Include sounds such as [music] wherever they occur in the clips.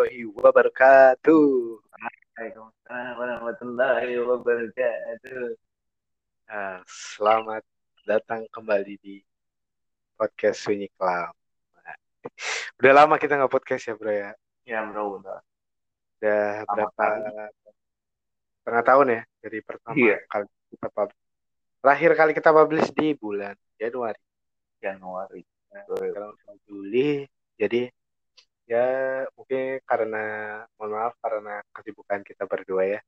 warahmatullahi wabarakatuh. Waalaikumsalam warahmatullahi wabarakatuh. Nah, selamat datang kembali di podcast Sunyi Kelam. Udah lama kita nggak podcast ya bro ya. Ya bro, udah. Udah Lama berapa kali. setengah tahun ya dari pertama Iya. kali kita publish. Terakhir kali kita publish di bulan Januari. Januari. Nah, sekarang Juli, jadi ya mungkin karena mohon maaf karena kesibukan kita berdua ya.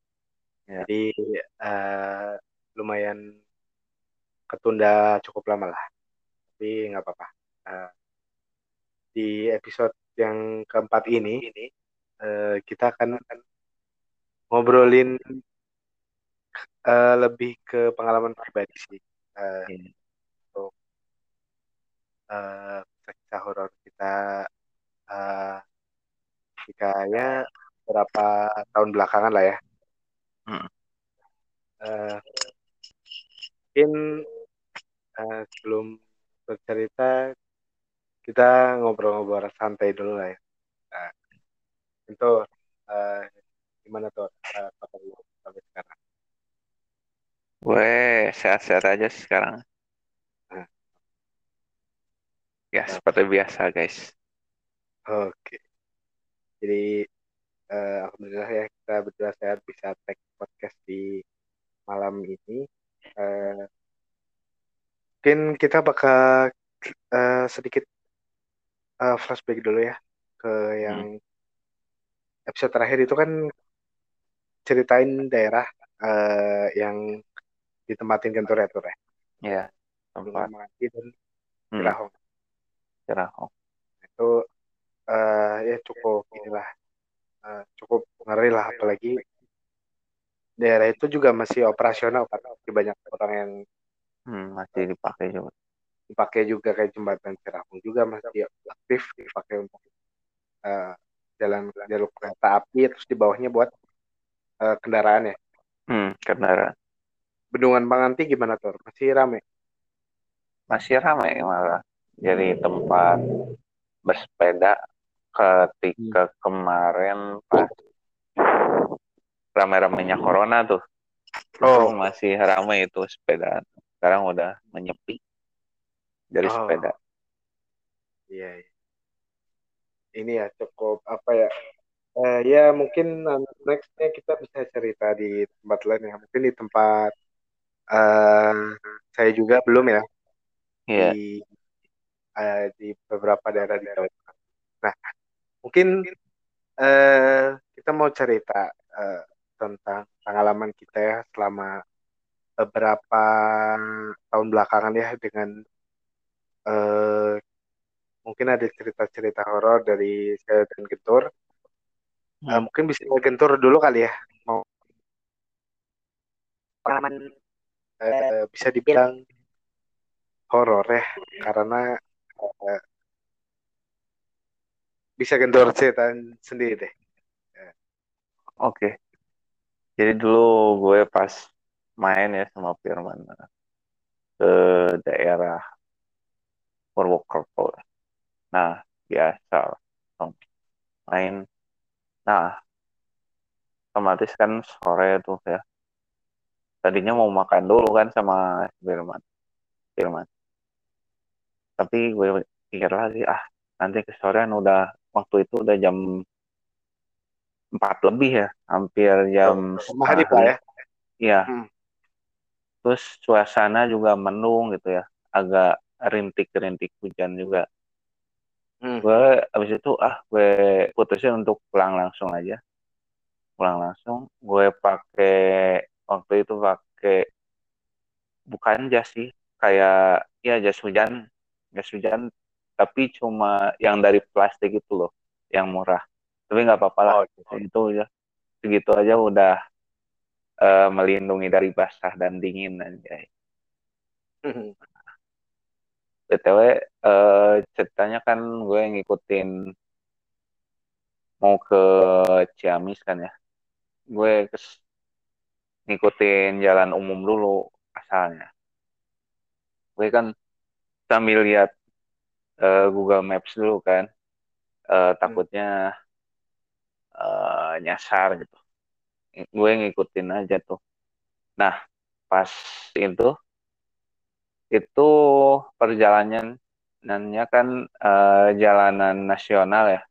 Ya. Jadi eh, lumayan ketunda cukup lama lah. Tapi nggak apa-apa. Eh, di episode yang keempat ini eh, kita akan ngobrolin eh, lebih ke pengalaman pribadi sih. Eh, Iya. eh, kisah horor kita eh, ketika ya beberapa tahun belakangan lah ya. Hmm. Eh, mungkin eh, sebelum bercerita kita ngobrol-ngobrol santai dulu lah ya. Nah, itu eh, gimana tuh eh, kabar lu sampai sekarang? Gue sehat-sehat aja sih sekarang. Nah. Ya, seperti biasa guys. Oke. Jadi eh, alhamdulillah ya kita berdua sehat bisa tag podcast di malam ini. Eh, mungkin kita bakal eh, sedikit eh, flashback dulu ya ke yang episode terakhir itu kan ceritain daerah eh, yang ditempatin Kentur ya Tur ya. Ya, tempat dan hmm, Cirahong. Cirahong. Itu eh, ya cukup inilah eh, cukup ngeri lah apalagi daerah itu juga masih operasional kan Masih banyak orang yang Hmm, masih dipakai juga. dipakai juga kayak jembatan Cirahong juga masih aktif dipakai untuk eh, jalan jalur kereta api terus di bawahnya buat eh, kendaraan ya Hmm, kendaraan. Bendungan Panganti gimana tuh masih rame Masih ramai malah. Jadi tempat bersepeda ketika kemarin pas ramai-ramainya corona tuh. Oh. [laughs] Masih ramai itu sepeda. Sekarang udah menyepi dari Oh. sepeda. iya iya. ini ya cukup apa ya eh, ya mungkin nanti nextnya kita bisa cerita di tempat lain ya mungkin di tempat eh saya juga belum ya Iya. di eh, di beberapa daerah di Jawa Tengah. Nah, mungkin eh, kita mau cerita eh, tentang pengalaman kita ya selama beberapa tahun belakangan ya dengan eh, mungkin ada cerita-cerita horor dari saya dan Gentur. Eh, Hmm. mungkin bisa Gentur dulu kali ya. Mau pengalaman eh, bisa dibilang horor ya karena eh, bisa Gentur ceritain sendiri deh. Oke. Jadi dulu gue pas main ya sama Firman ke daerah Purwokerto. Nah, biasa main. Nah, otomatis kan sore tuh ya. Tadinya mau makan dulu kan sama Firman. Firman. Tapi gue pikir lagi, ah nanti ke sorean udah waktu itu udah jam 4 lebih ya, hampir jam Maghrib setengah lah ya. Iya. Hmm. Terus suasana juga mendung gitu ya, agak rintik-rintik hujan juga. Hmm. Gue abis itu ah gue putusin untuk pulang langsung aja. Pulang langsung. Gue pakai waktu itu pakai bukan jas sih, kayak ya jas hujan, jas hujan, tapi cuma yang dari plastik itu loh, yang murah. Tapi nggak apa-apa lah, Oh, gitu. itu ya segitu aja udah eh, melindungi dari basah dan dingin anjay. BTW eh, ceritanya kan gue ngikutin mau ke Ciamis kan ya. Gue kes- ngikutin jalan umum dulu asalnya. Gue kan sambil lihat eh, Google Maps dulu kan. Eh, takutnya uh, nyasar gitu. Gue ngikutin aja tuh. Nah pas itu itu perjalanannya kan uh, jalanan nasional ya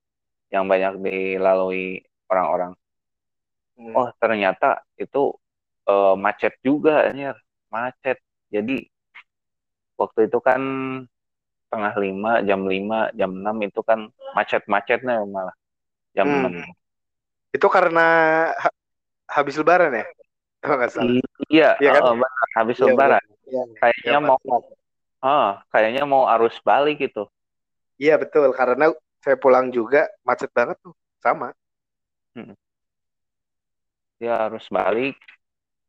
yang banyak dilalui orang-orang. Hmm. oh ternyata itu uh, macet juga anjir. Macet. Jadi waktu itu kan tengah lima jam lima jam enam itu kan macet-macetnya malah. Jam hmm. enam. Itu karena ha habis lebaran ya? Iya iya kan? uh, benar. Habis iya, lebaran. iya, iya. kayaknya iya, mau ah kayaknya mau arus balik gitu iya betul. Karena saya pulang juga macet banget tuh. Sama. Hmm. ya harus balik.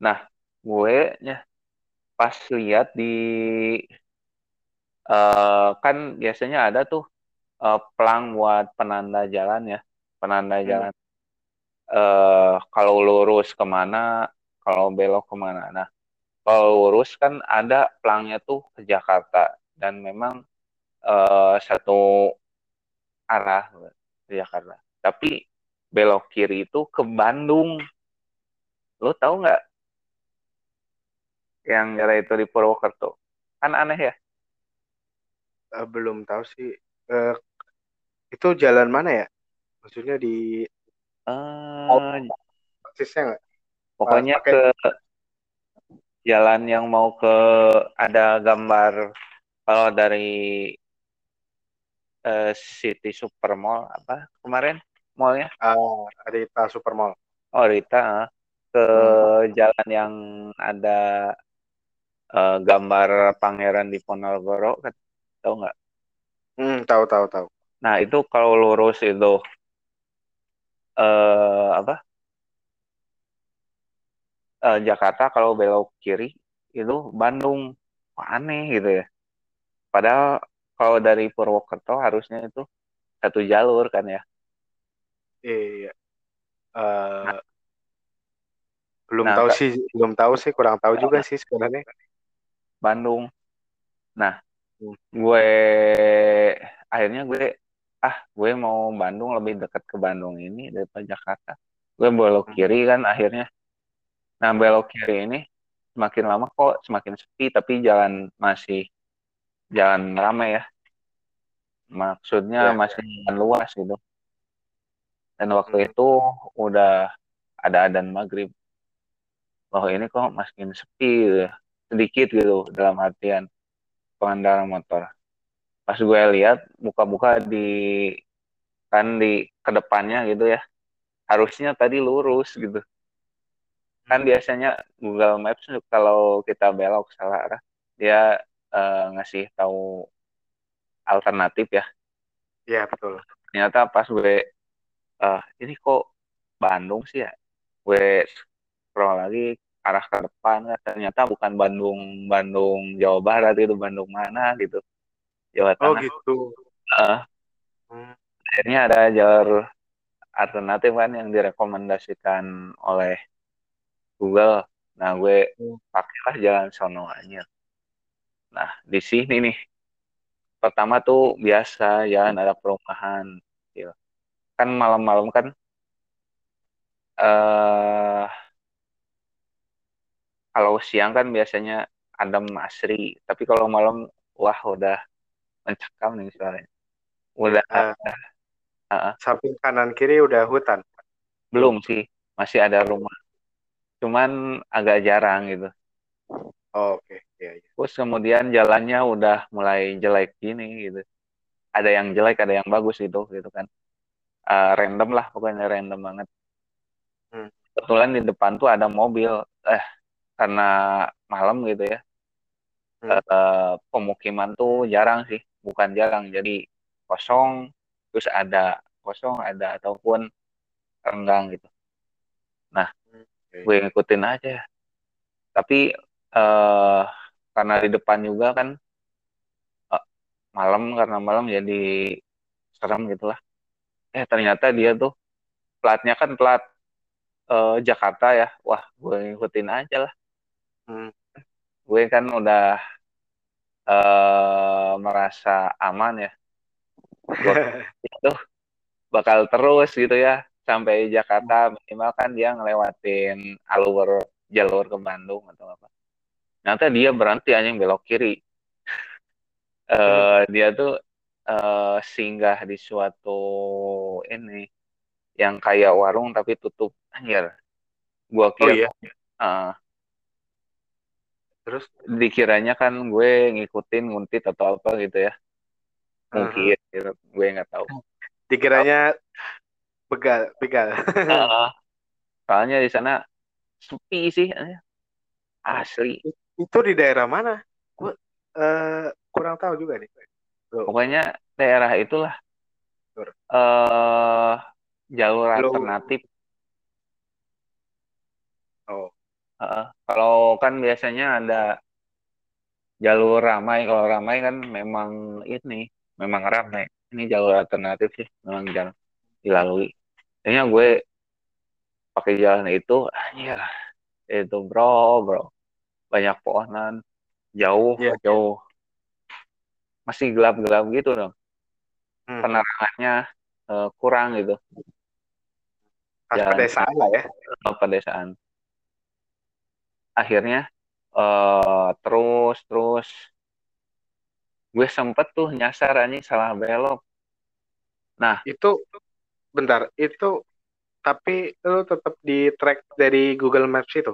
Nah gue ya pas lihat di uh, kan biasanya ada tuh uh, pelang buat penanda jalan ya penanda hmm. jalan. Uh, kalau lurus ke mana kalau belok ke mana. Nah kalau lurus kan ada pelangnya tuh ke Jakarta dan memang uh, satu arah ke Jakarta. Tapi belok kiri itu ke Bandung. Lo tahu nggak? Yang daerah itu di Purwokerto. Kan aneh ya uh, belum tahu sih. Uh, itu jalan mana ya? Maksudnya di uh, persisnya nggak? pokoknya uh, ke jalan yang mau ke ada gambar kalau dari uh, City Supermall apa kemarin mallnya? Uh, Rita Supermall oh Rita ke hmm. jalan yang ada uh, gambar pangeran di Ponorogo kan tahu nggak? Hmm, tahu tahu tahu. Nah itu kalau lurus itu uh, apa? Uh, Jakarta kalau belok kiri itu Bandung aneh gitu ya. Padahal kalau dari Purwokerto harusnya itu satu jalur kan ya. Iya. Uh, nah, belum nah, tahu sih, belum tahu sih, kurang tahu juga sih sebenarnya. Bandung. Nah, gue akhirnya gue ah gue mau Bandung lebih dekat ke Bandung ini daripada Jakarta gue belok kiri kan akhirnya nah belok kiri ini semakin lama kok semakin sepi tapi jalan masih jalan ramai ya maksudnya ya, masih ya. luas gitu dan waktu hmm. itu udah ada adan maghrib bahwa ini kok makin sepi gitu. sedikit gitu dalam artian pengendara motor. Pas gue lihat buka-buka di kan di ke depannya gitu ya harusnya tadi lurus gitu. Kan hmm. biasanya Google Maps kalau kita belok salah arah dia uh, ngasih tahu alternatif ya. Iya betul. Ternyata pas gue uh, ini kok Bandung sih ya? Gue scroll lagi arah ke depan ternyata bukan Bandung Bandung Jawa Barat itu Bandung mana gitu. Jawa oh, Tengah. oh gitu. Uh, hmm. akhirnya ada jalur alternatif kan yang direkomendasikan oleh Google. Nah gue hmm. pakailah jalan sono aja. Nah di sini nih. Pertama tuh biasa jalan ada perumahan gitu. kan malam-malam kan eh uh, kalau siang kan biasanya adem asri. Tapi kalau malam wah udah mencekam nih soalnya udah uh, uh, samping kanan kiri udah hutan? Belum sih masih ada rumah. Cuman agak jarang gitu. Oh, oke. Okay. yeah, yeah. terus kemudian jalannya udah mulai jelek gini gitu. Ada yang jelek ada yang bagus gitu gitu kan. Uh, random lah pokoknya random banget. Hmm. kebetulan di depan tuh ada mobil. Eh karena malam gitu ya. Hmm. uh, pemukiman tuh jarang sih bukan jarang. Jadi kosong terus ada kosong ada ataupun renggang gitu. Nah okay. gue ngikutin aja. Tapi uh, karena di depan juga kan uh, malam karena malam jadi serem gitulah. Eh ternyata dia tuh platnya kan plat uh, Jakarta ya. Wah gue ngikutin aja lah hmm. gue kan udah uh, merasa aman ya [laughs] itu bakal terus gitu ya sampai Jakarta minimal kan dia ngelewatin alur jalur ke Bandung atau apa. Nanti dia berhenti anjing belok kiri. [laughs] uh, dia tuh uh, singgah di suatu ini yang kayak warung tapi tutup anjir. Gua Oh kira iya. uh, Terus dikiranya kan gue ngikutin nguntit atau apa gitu ya. Mungkin gitu. gue nggak tahu. dikiranya begal, begal. Uh, [laughs] soalnya di sana sepi sih asli. Itu di daerah mana? Gue eh, kurang tahu juga nih. Bro. Pokoknya daerah itulah eh jalur Belum. alternatif. Oh. Uh, kalau kan biasanya ada jalur ramai, kalau ramai kan memang ini, memang ramai. Ini jalur alternatif sih, memang jalan dilalui. Kayaknya gue pakai jalan itu, anjir, itu bro, bro, banyak pohonan, jauh, Iya. jauh, masih gelap-gelap gitu dong. Hmm. Penerangannya uh, kurang gitu, jalan. pedesaan lah ya. pedesaan. Akhirnya uh, terus terus gue sempet tuh nyasar anjing salah belok. Nah, Itu bentar, itu tapi lu tetap di track dari Google Maps itu.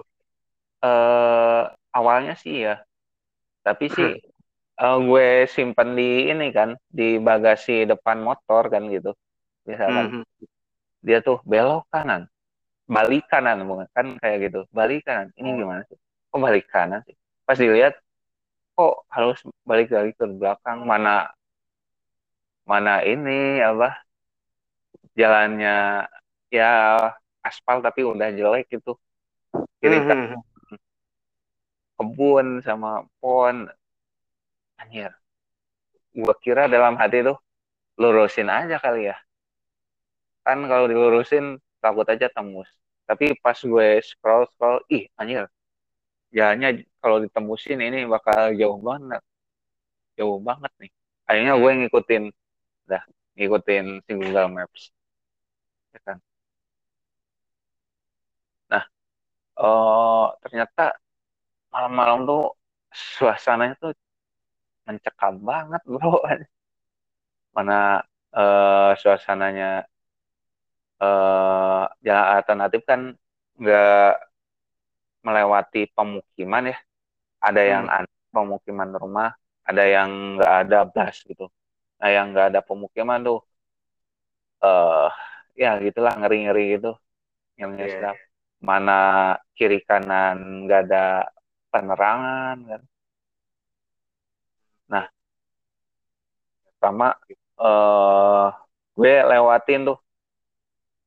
eh awalnya sih ya, tapi sih eh, gue simpen di ini kan di bagasi depan motor kan gitu. Misalkan Mhm. dia tuh belok kanan, balik kanan bukan kan kayak gitu, balik kanan. Ini Oh. gimana sih? Kok balik kanan sih? Pas dilihat kok harus balik lagi ke belakang mana mana ini apa jalannya ya aspal tapi udah jelek gitu kiri Mhm. kebun sama pohon anjir gua kira dalam hati tuh lurusin aja kali ya kan kalau dilurusin takut aja tembus. Tapi pas gue scroll scroll ih anjir. Jalannya kalau ditembusin ini bakal jauh banget. Jauh banget nih. Akhirnya gue ngikutin dah ngikutin si Google Maps. Ya kan? Nah eh ternyata malam-malam tuh suasananya tuh mencekam banget bro. [laughs] Mana eh suasananya eh jalan alternatif kan nggak melewati pemukiman ya. Ada yang Hmm. ada pemukiman rumah ada yang nggak ada blas gitu. Nah yang nggak ada pemukiman tuh eh ya gitulah ngeri-ngeri gitu. Yang Iya, sedap mana kiri kanan nggak ada penerangan kan. Nah sama eh gue lewatin tuh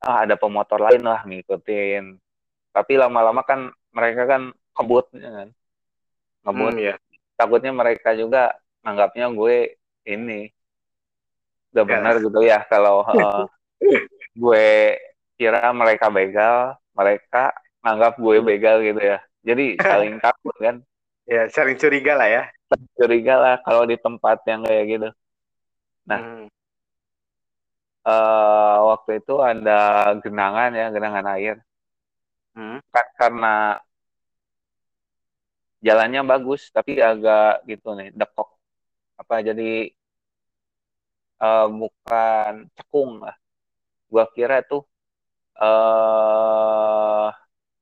ah ada pemotor lain lah ngikutin tapi lama-lama kan mereka kan kebut ya kan ngebut Hmm, ya. takutnya mereka juga anggapnya gue ini udah Ya. benar gitu ya kalau [laughs] eh, gue kira mereka begal mereka anggap gue Hmm. begal gitu ya jadi [laughs] saling takut kan Ya, saling curiga lah ya. curiga lah kalau di tempat yang kayak gitu Nah. Hmm. Eh waktu itu ada genangan ya genangan air Hmm. kan karena jalannya bagus tapi agak gitu nih dekok apa jadi eh, bukan cekung lah gua kira tuh eh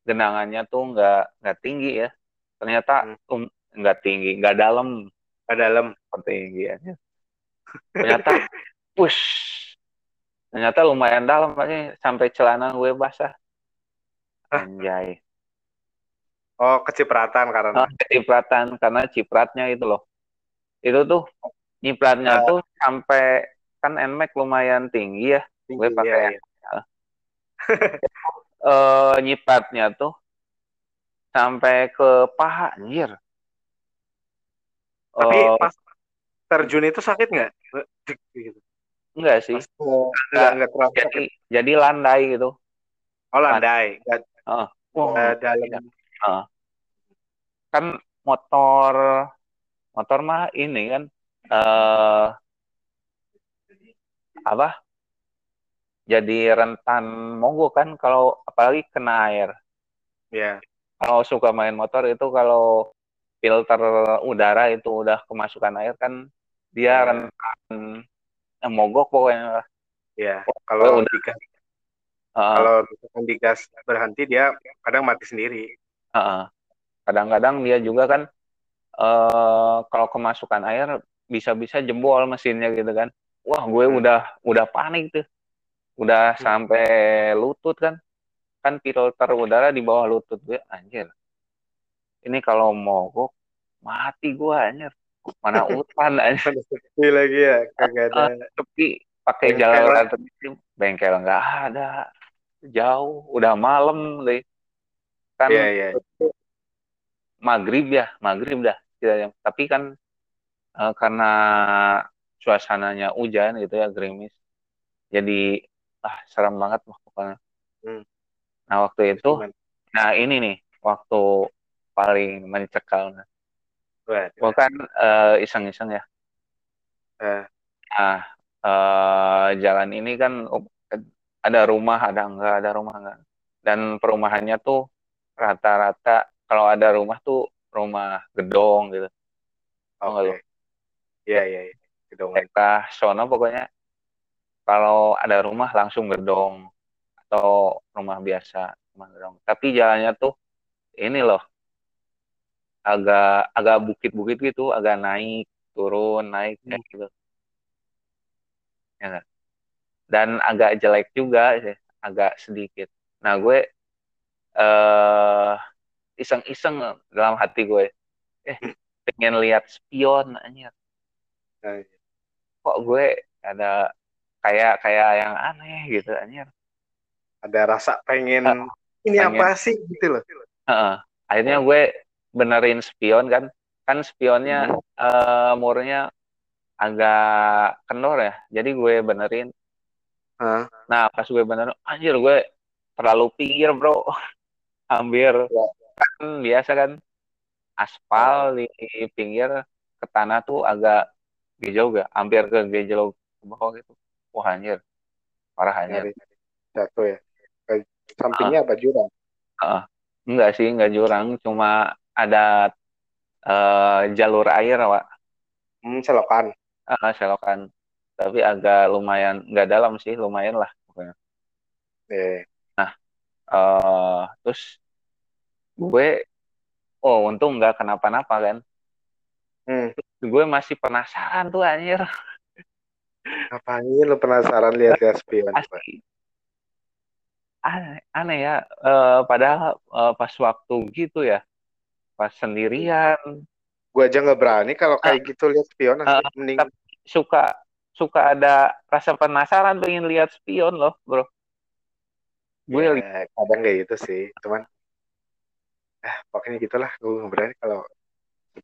genangannya tuh nggak nggak tinggi ya ternyata Hmm. um, nggak tinggi nggak dalam Ke dalam. tinggi ya ternyata [laughs] push ternyata lumayan dalam aja sampai celana gue basah anjay Oh, kecipratan karena. Nah, cipratan karena cipratnya itu loh. Itu tuh nyipratnya Ah. tuh sampai kan Nmax lumayan tinggi ya. Gue Iya, pakai iya. yang eh nyipratnya tuh sampai ke paha anjir. Tapi Eh, pas terjun itu sakit nggak? Gitu. Enggak sih. Pas nggak nggak terlalu Jadi jadi landai gitu. Oh landai, nggak Wah, nggak dalam. iya. kan motor motor mah ini kan eh apa jadi rentan mogok kan kalau apalagi kena air. Ya. Kalau suka main motor itu kalau filter udara itu udah kemasukan air kan dia Ya. rentan eh, mogok pokoknya. Ya. Kalau udah. digas, Heeh, kalau misalkan digas berhenti dia kadang mati sendiri. heeh. Kadang-kadang dia juga kan eh kalau kemasukan air bisa-bisa jebol mesinnya gitu kan. Wah, gue Hmm. udah udah panik tuh. Udah Hmm. sampai lutut kan. Kan filter udara di bawah lutut gue anjir. Ini kalau mogok mati gue anjir. Mana hutan. Mana sepi lagi ya, kagak ada. Tapi pakai Bengkel. jalan alternatif bengkel nggak ada. Jauh, udah malam deh. Kan Iya, iya. maghrib ya, maghrib dah. Tidak- Tapi kan eh, karena suasananya hujan gitu ya, gerimis. Jadi ah serem banget pokoknya. Hmm. Nah waktu itu, Gimana? nah ini nih waktu paling mencekal. Wah, Gue kan eh, iseng-iseng ya. Eh. Nah eh, jalan ini kan oh, ada rumah, ada enggak, ada rumah enggak. Dan perumahannya tuh rata-rata kalau ada rumah tuh rumah gedong gitu. Tau nggak lu? Iya, iya, iya. Lagi. daerah sono pokoknya kalau ada rumah langsung gedong atau rumah biasa rumah gedong tapi jalannya tuh ini loh agak agak bukit-bukit gitu agak naik turun naik kayak gitu ya nggak? dan agak jelek juga sih agak sedikit nah gue eh iseng-iseng dalam hati gue eh pengen lihat spion anjir Nah, iya. kok gue ada kayak kayak yang aneh gitu anjir. Ada rasa pengen Ah, ini pengen. apa sih gitu loh. Heeh. Akhirnya gue benerin spion kan. Kan spionnya eh, murnya agak kendor ya. Jadi gue benerin. Hah? Nah, pas gue benerin, anjir gue terlalu pinggir, Bro. [laughs] Hampir Ya. kan biasa kan aspal di pinggir ke tanah tuh agak gejauh gak? Hampir ke gejauh ke bawah gitu. Wah, anjir. Parah anjir. Jatuh ya. Ke sampingnya apa jurang? Heeh. Enggak sih, enggak jurang, cuma ada eh, jalur air, Pak. Hmm, selokan. Ah, selokan. Tapi agak lumayan, enggak dalam sih, lumayan lah pokoknya. Eh, Eh, terus gue, oh untung enggak kenapa-napa kan. hmm. Gue masih penasaran tuh anjir. Ngapain lu penasaran lihat-lihat spion? Pak? Asli. Aneh, aneh ya. Eh, padahal eh, pas waktu gitu ya, pas sendirian, Gue aja nggak berani kalau kayak gitu lihat spion. Ah, Mending tapi suka suka ada rasa penasaran pengen lihat spion loh, bro. Gue ya, li- kadang kayak gitu sih. Cuman, eh pokoknya gitulah. Gue nggak berani kalau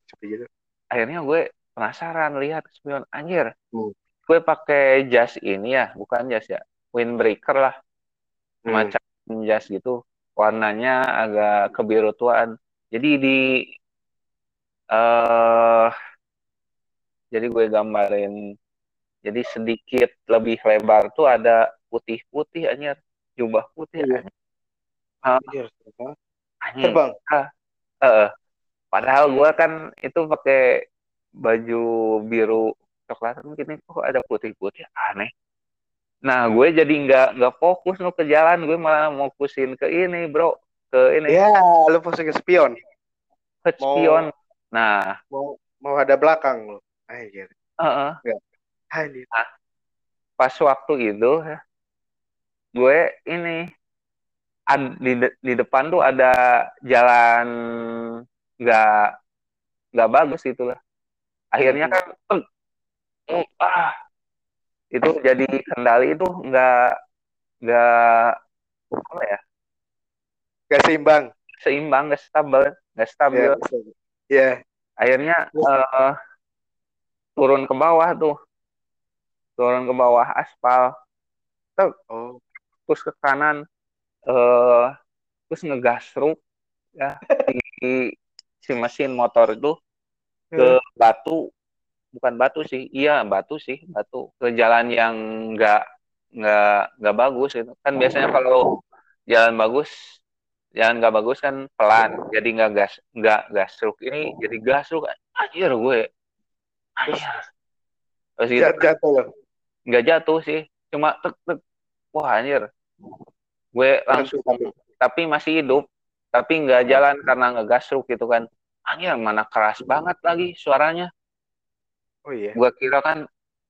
sepi gitu. akhirnya gue penasaran lihat spion anjir. Hmm. Gue pakai jas ini ya, bukan jas ya, windbreaker lah, Hmm. macam jas gitu. Warnanya agak kebiruan. Jadi di eh jadi gue gambarin. Jadi sedikit lebih lebar tuh ada putih-putih anjir, jubah putih Iya. anjir. Ah, Anjir, terbang. Terbang. Eh, padahal gua kan itu pakai baju biru coklat mungkin kok ada putih-putih aneh. Nah, gue jadi nggak nggak fokus lo ke jalan, gue malah mau fokusin ke ini, bro, ke ini Ya, lu posisi spion. ke mau- spion. Nah, Mau mau ada belakang lu. Anjir. heeh, Anjir. pas waktu itu ya, gue ini ad- di de- di depan tuh ada jalan nggak nggak bagus gitu lah. Akhirnya kan eh, oh, ah itu jadi kendali itu nggak nggak apa ya Gak seimbang. seimbang nggak stabil nggak stabil. Ya, bisa. ya. akhirnya eh, turun ke bawah tuh. Turun ke bawah aspal. Oh, terus ke kanan eh terus ngegasruk ya [laughs] di si mesin motor itu. Ke batu bukan batu sih iya batu sih batu. Ke jalan yang nggak nggak nggak bagus gitu. Kan biasanya kalau jalan bagus jalan nggak bagus kan pelan jadi nggak gas nggak gasruk ini jadi gasruk anjir gue. Anjir. Terus gitu Jat- jatuh loh. nggak jatuh sih cuma tek tek. Wah anjir. Gue langsung Tapi- tapi masih hidup tapi nggak jalan karena nggak gasruk gitu kan. Anjir mana keras banget lagi suaranya. Oh iya. gue kira kan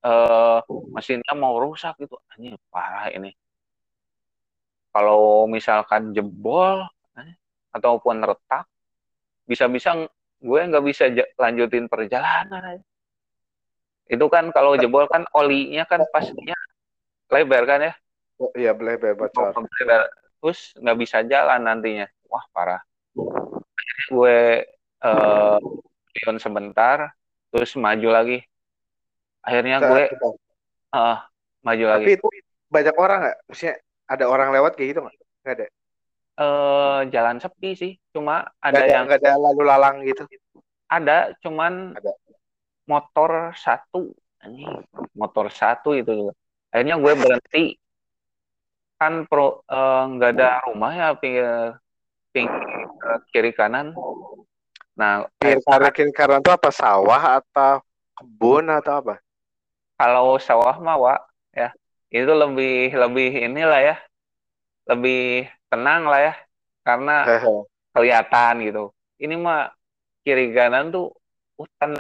eh mesinnya mau rusak gitu. Anjir parah ini. Kalau misalkan jebol ataupun retak bisa-bisa gue nggak bisa lanjutin perjalanan itu kan kalau jebol kan olinya kan pastinya lebar kan ya Oh, iya boleh bocor. lebar terus nggak bisa jalan nantinya wah parah gue eh pion sebentar terus maju lagi akhirnya Saat gue eh, maju lagi Tapi itu banyak orang nggak? Maksudnya ada orang lewat kayak gitu nggak? Nggak ada. Eh jalan sepi sih. Cuma ada ada, yang nggak ada lalu lalang gitu. ada cuman Ada. motor satu. Anjing motor satu itu. Akhirnya gue berhenti. Kan pro eh, nggak ada rumah ya pinggir pinggir kiri kanan. Nah Kiri kanan kiri kanan itu apa? Sawah atau kebun atau apa? kalau sawah mah Wak, ya. Itu lebih lebih inilah ya. Lebih tenang lah ya karena kelihatan gitu ini mah kiri kanan tuh hutan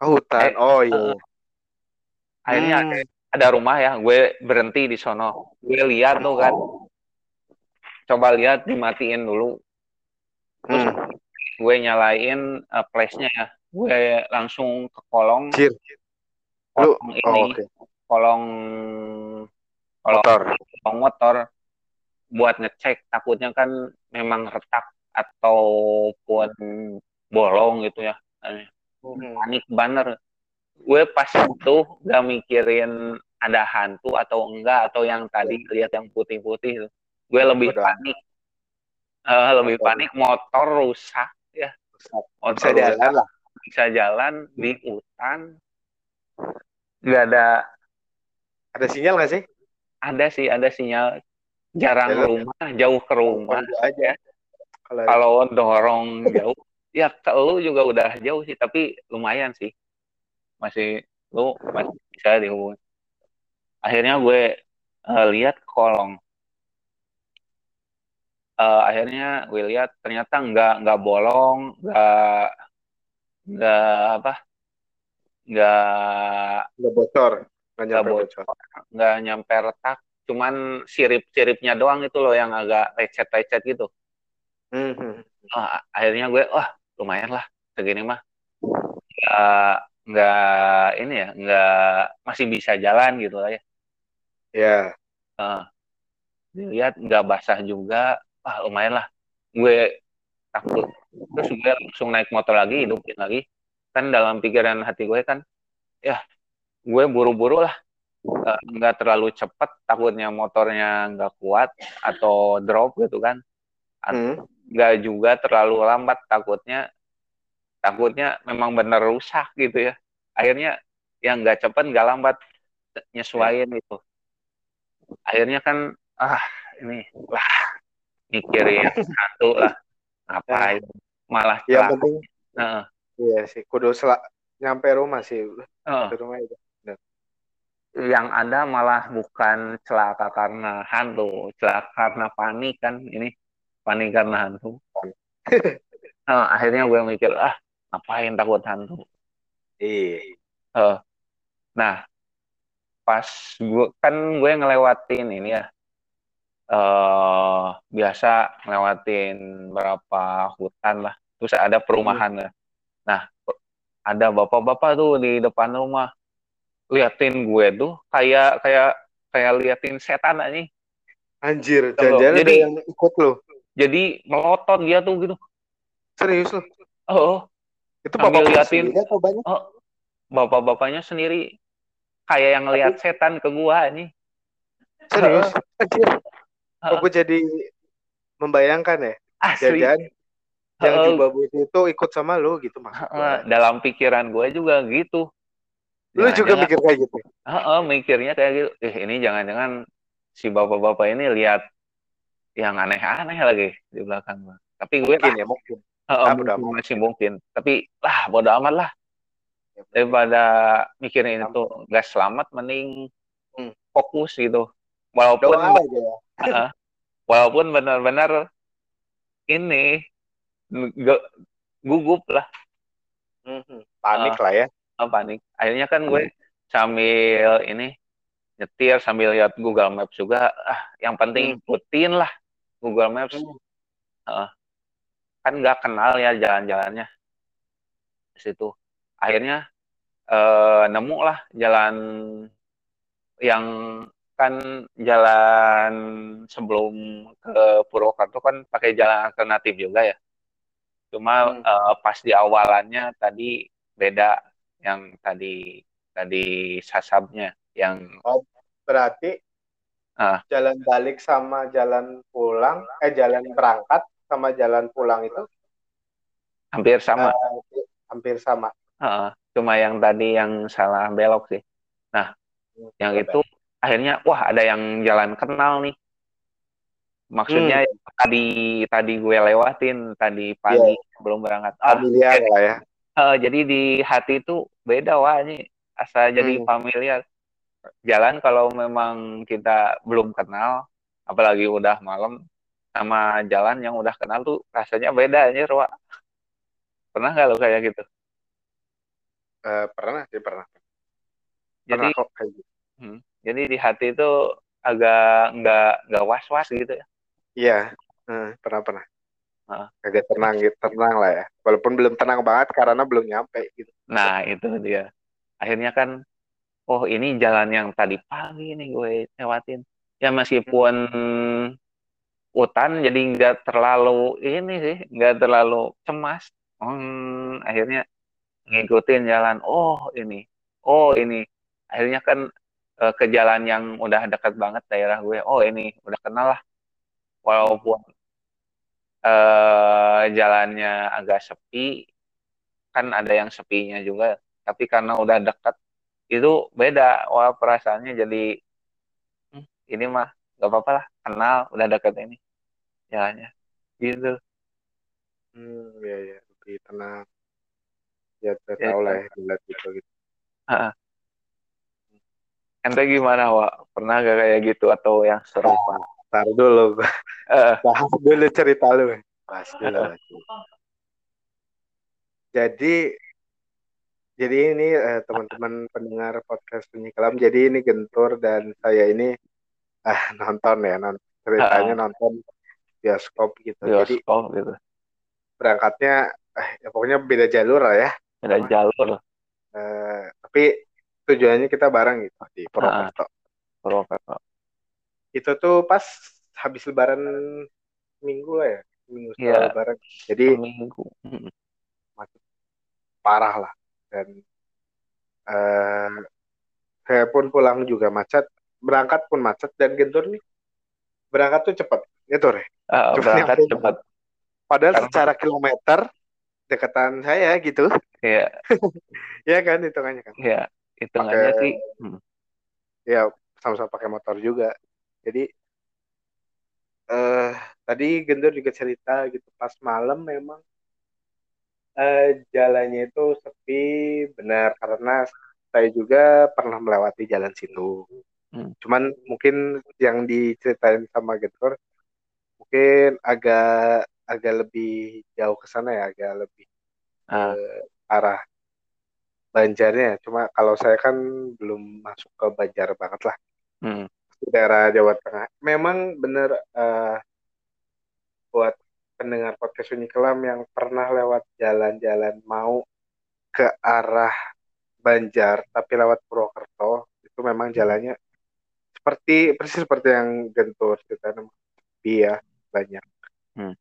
Oh, hutan. Oh iya. akhirnya Hmm. ada, rumah ya gue berhenti di sono gue lihat tuh kan coba lihat dimatiin dulu terus Hmm. gue nyalain uh, flashnya ya gue langsung ke kolong Cir. Lu kolong oh, ini oke. kolong kolong Motor. kolong motor buat ngecek takutnya kan memang retak ataupun bolong gitu ya. Hmm. panik banget. Gue pas itu gak mikirin ada hantu atau enggak atau yang tadi lihat yang putih-putih tuh. gue lebih panik. Eh, lebih Motor. panik motor rusak ya. Motor Bisa jalan lah. bisa jalan di hutan. Nggak ada Ada sinyal nggak sih? ada sih ada sinyal jarang Jalan. rumah jauh ke rumah aja. Kalau kalau dorong jauh ya ke lu juga udah jauh sih tapi lumayan sih masih lu masih bisa dihubungi akhirnya gue eh, lihat ke kolong Eh, akhirnya gue lihat ternyata nggak nggak bolong nggak nggak apa nggak nggak bocor, nggak nyampe bocor. nggak nyampe retak cuman sirip-siripnya doang itu loh yang agak lecet-lecet gitu. Hmm, hmm. Wah, akhirnya gue wah lumayan lah segini mah. Nggak nggak ini ya nggak masih bisa jalan gitu lah ya. Ya, Eh, dilihat nggak basah juga. Wah lumayan lah. Gue takut. Terus gue langsung naik motor lagi hidupin lagi. Kan dalam pikiran hati gue kan ya gue buru-buru lah Eh, nggak terlalu cepet takutnya motornya nggak kuat atau drop gitu kan. Hmm. nggak juga terlalu lambat takutnya takutnya memang bener rusak gitu ya. Akhirnya yang nggak cepet nggak lambat nyesuaiin itu akhirnya kan ah ini lah mikirin satu lah. Ngapain malah Yang celaka. penting, Heeh, iya sih, kudu sel- nyampe rumah sih, ke rumah itu. Yang ada malah bukan celaka karena hantu. Celaka karena panik kan ini panik karena hantu. Eh, [laughs] akhirnya gue mikir ah ngapain takut hantu? Iya. Eh, nah, pas gue kan gue ngelewatin ini ya, eh biasa ngelewatin berapa hutan lah, terus ada perumahan lah. Nah, ada bapak-bapak tuh di depan rumah, liatin gue tuh kayak kayak kayak liatin setan aja. Anjir, Tuh, jangan-jangan ada jadi- yang ikut lo. Jadi melotot dia tuh gitu. Serius lo? Oh, Itu Sambil bapak liatin. banyak? bapak-bapaknya sendiri kayak yang ngeliat setan ke gua nih. Serius? Anjir. Kok gue jadi membayangkan ya? Asli. Jangan yang Heeh. jubah itu ikut sama lo gitu gue. dalam pikiran gue juga gitu Lu juga mikir kayak gitu? Heeh, mikirnya kayak gitu. Eh, ini jangan-jangan si bapak-bapak ini lihat yang aneh-aneh lagi di belakang. Tapi gue mungkin ya mungkin. Uh, ah, mungkin masih mungkin. Tapi lah bodo amat lah. Ya, Daripada mikirin itu nggak selamat, mending hmm. fokus gitu. Walaupun Doa aja ya. uh, walaupun benar-benar ini gugup lah. Hmm, panik uh, lah ya. Uh, panik. Akhirnya kan gue hmm. sambil ini nyetir sambil lihat Google Maps juga. Ah, yang penting hmm. ikutin lah Google Maps. Uh, kan nggak kenal ya jalan-jalannya di situ akhirnya eh, nemu lah jalan yang kan jalan sebelum ke Purwokerto kan pakai jalan alternatif juga ya cuma hmm. eh, pas di awalannya tadi beda yang tadi tadi sasabnya yang oh berarti uh, jalan balik sama jalan pulang eh jalan berangkat sama jalan pulang itu hampir sama. Uh, hampir sama. Uh, cuma yang tadi yang salah belok sih. Nah, hmm, yang betul. itu akhirnya wah ada yang jalan kenal nih. Maksudnya hmm. tadi tadi gue lewatin tadi pagi yeah. belum berangkat. Ah, familiar lah ya. Uh, jadi di hati itu beda wah ini asal jadi hmm. familiar. Jalan kalau memang kita belum kenal, apalagi udah malam, sama jalan yang udah kenal tuh rasanya beda aja Wak. Pernah nggak lo kayak gitu? Uh, pernah sih pernah. Jadi pernah kok kayak gitu. Hmm, jadi di hati itu agak nggak nggak was was gitu ya? Iya, uh, pernah pernah. Agak tenang gitu, tenang lah ya. Walaupun belum tenang banget karena belum nyampe gitu. Nah itu dia. Akhirnya kan, oh ini jalan yang tadi pagi nih gue lewatin. Ya meskipun hutan jadi nggak terlalu ini sih nggak terlalu cemas hmm, akhirnya ngikutin jalan oh ini oh ini akhirnya kan uh, ke jalan yang udah dekat banget daerah gue oh ini udah kenal lah walaupun uh, jalannya agak sepi kan ada yang sepinya juga tapi karena udah dekat itu beda. Wah perasaannya jadi hmm, ini mah gak apa-apa lah kenal udah deket ini jalannya gitu. Hmm ya ya lebih tenang. Ya ya, tahu lah ya dilihat gitu gitu. Uh, ente gimana wa pernah gak kayak gitu atau yang seru nah, tar dulu uh. bahas dulu cerita lu. Bahas dulu jadi jadi ini eh, teman-teman pendengar podcast Sunyi Kelam jadi ini Gentur dan saya ini ah nonton ya nonton ceritanya nonton bioskop gitu. Bioskop Jadi, gitu. berangkatnya eh, ya pokoknya beda jalur lah ya. Beda Sama. jalur. Eh, tapi tujuannya kita bareng gitu di Purwokerto. Purwokerto itu tuh pas habis lebaran minggu lah ya minggu setelah yeah. lebaran. Jadi minggu. Macet parah lah. Dan eh, saya pun pulang juga macet berangkat pun macet dan gentur nih. Berangkat tuh cepet itu ya, uh, berangkat cepat padahal Karena... secara kilometer dekatan saya gitu. Iya. [laughs] Iya kan hitungannya kan. Iya hitungannya pake, sih hmm. ya sama-sama pakai motor juga jadi eh tadi Gendur juga cerita gitu pas malam memang eh, jalannya itu sepi benar karena saya juga pernah melewati jalan situ hmm. cuman mungkin yang diceritain sama Gendur mungkin agak agak lebih jauh ke sana ya agak lebih ah. ke arah Banjarnya cuma kalau saya kan belum masuk ke Banjar banget lah hmm. Daerah Jawa Tengah. Memang benar uh, buat pendengar podcast Sunyi Kelam yang pernah lewat jalan-jalan mau ke arah Banjar tapi lewat Purwokerto itu memang jalannya seperti persis seperti yang Gentur cerita ya banyak hmm.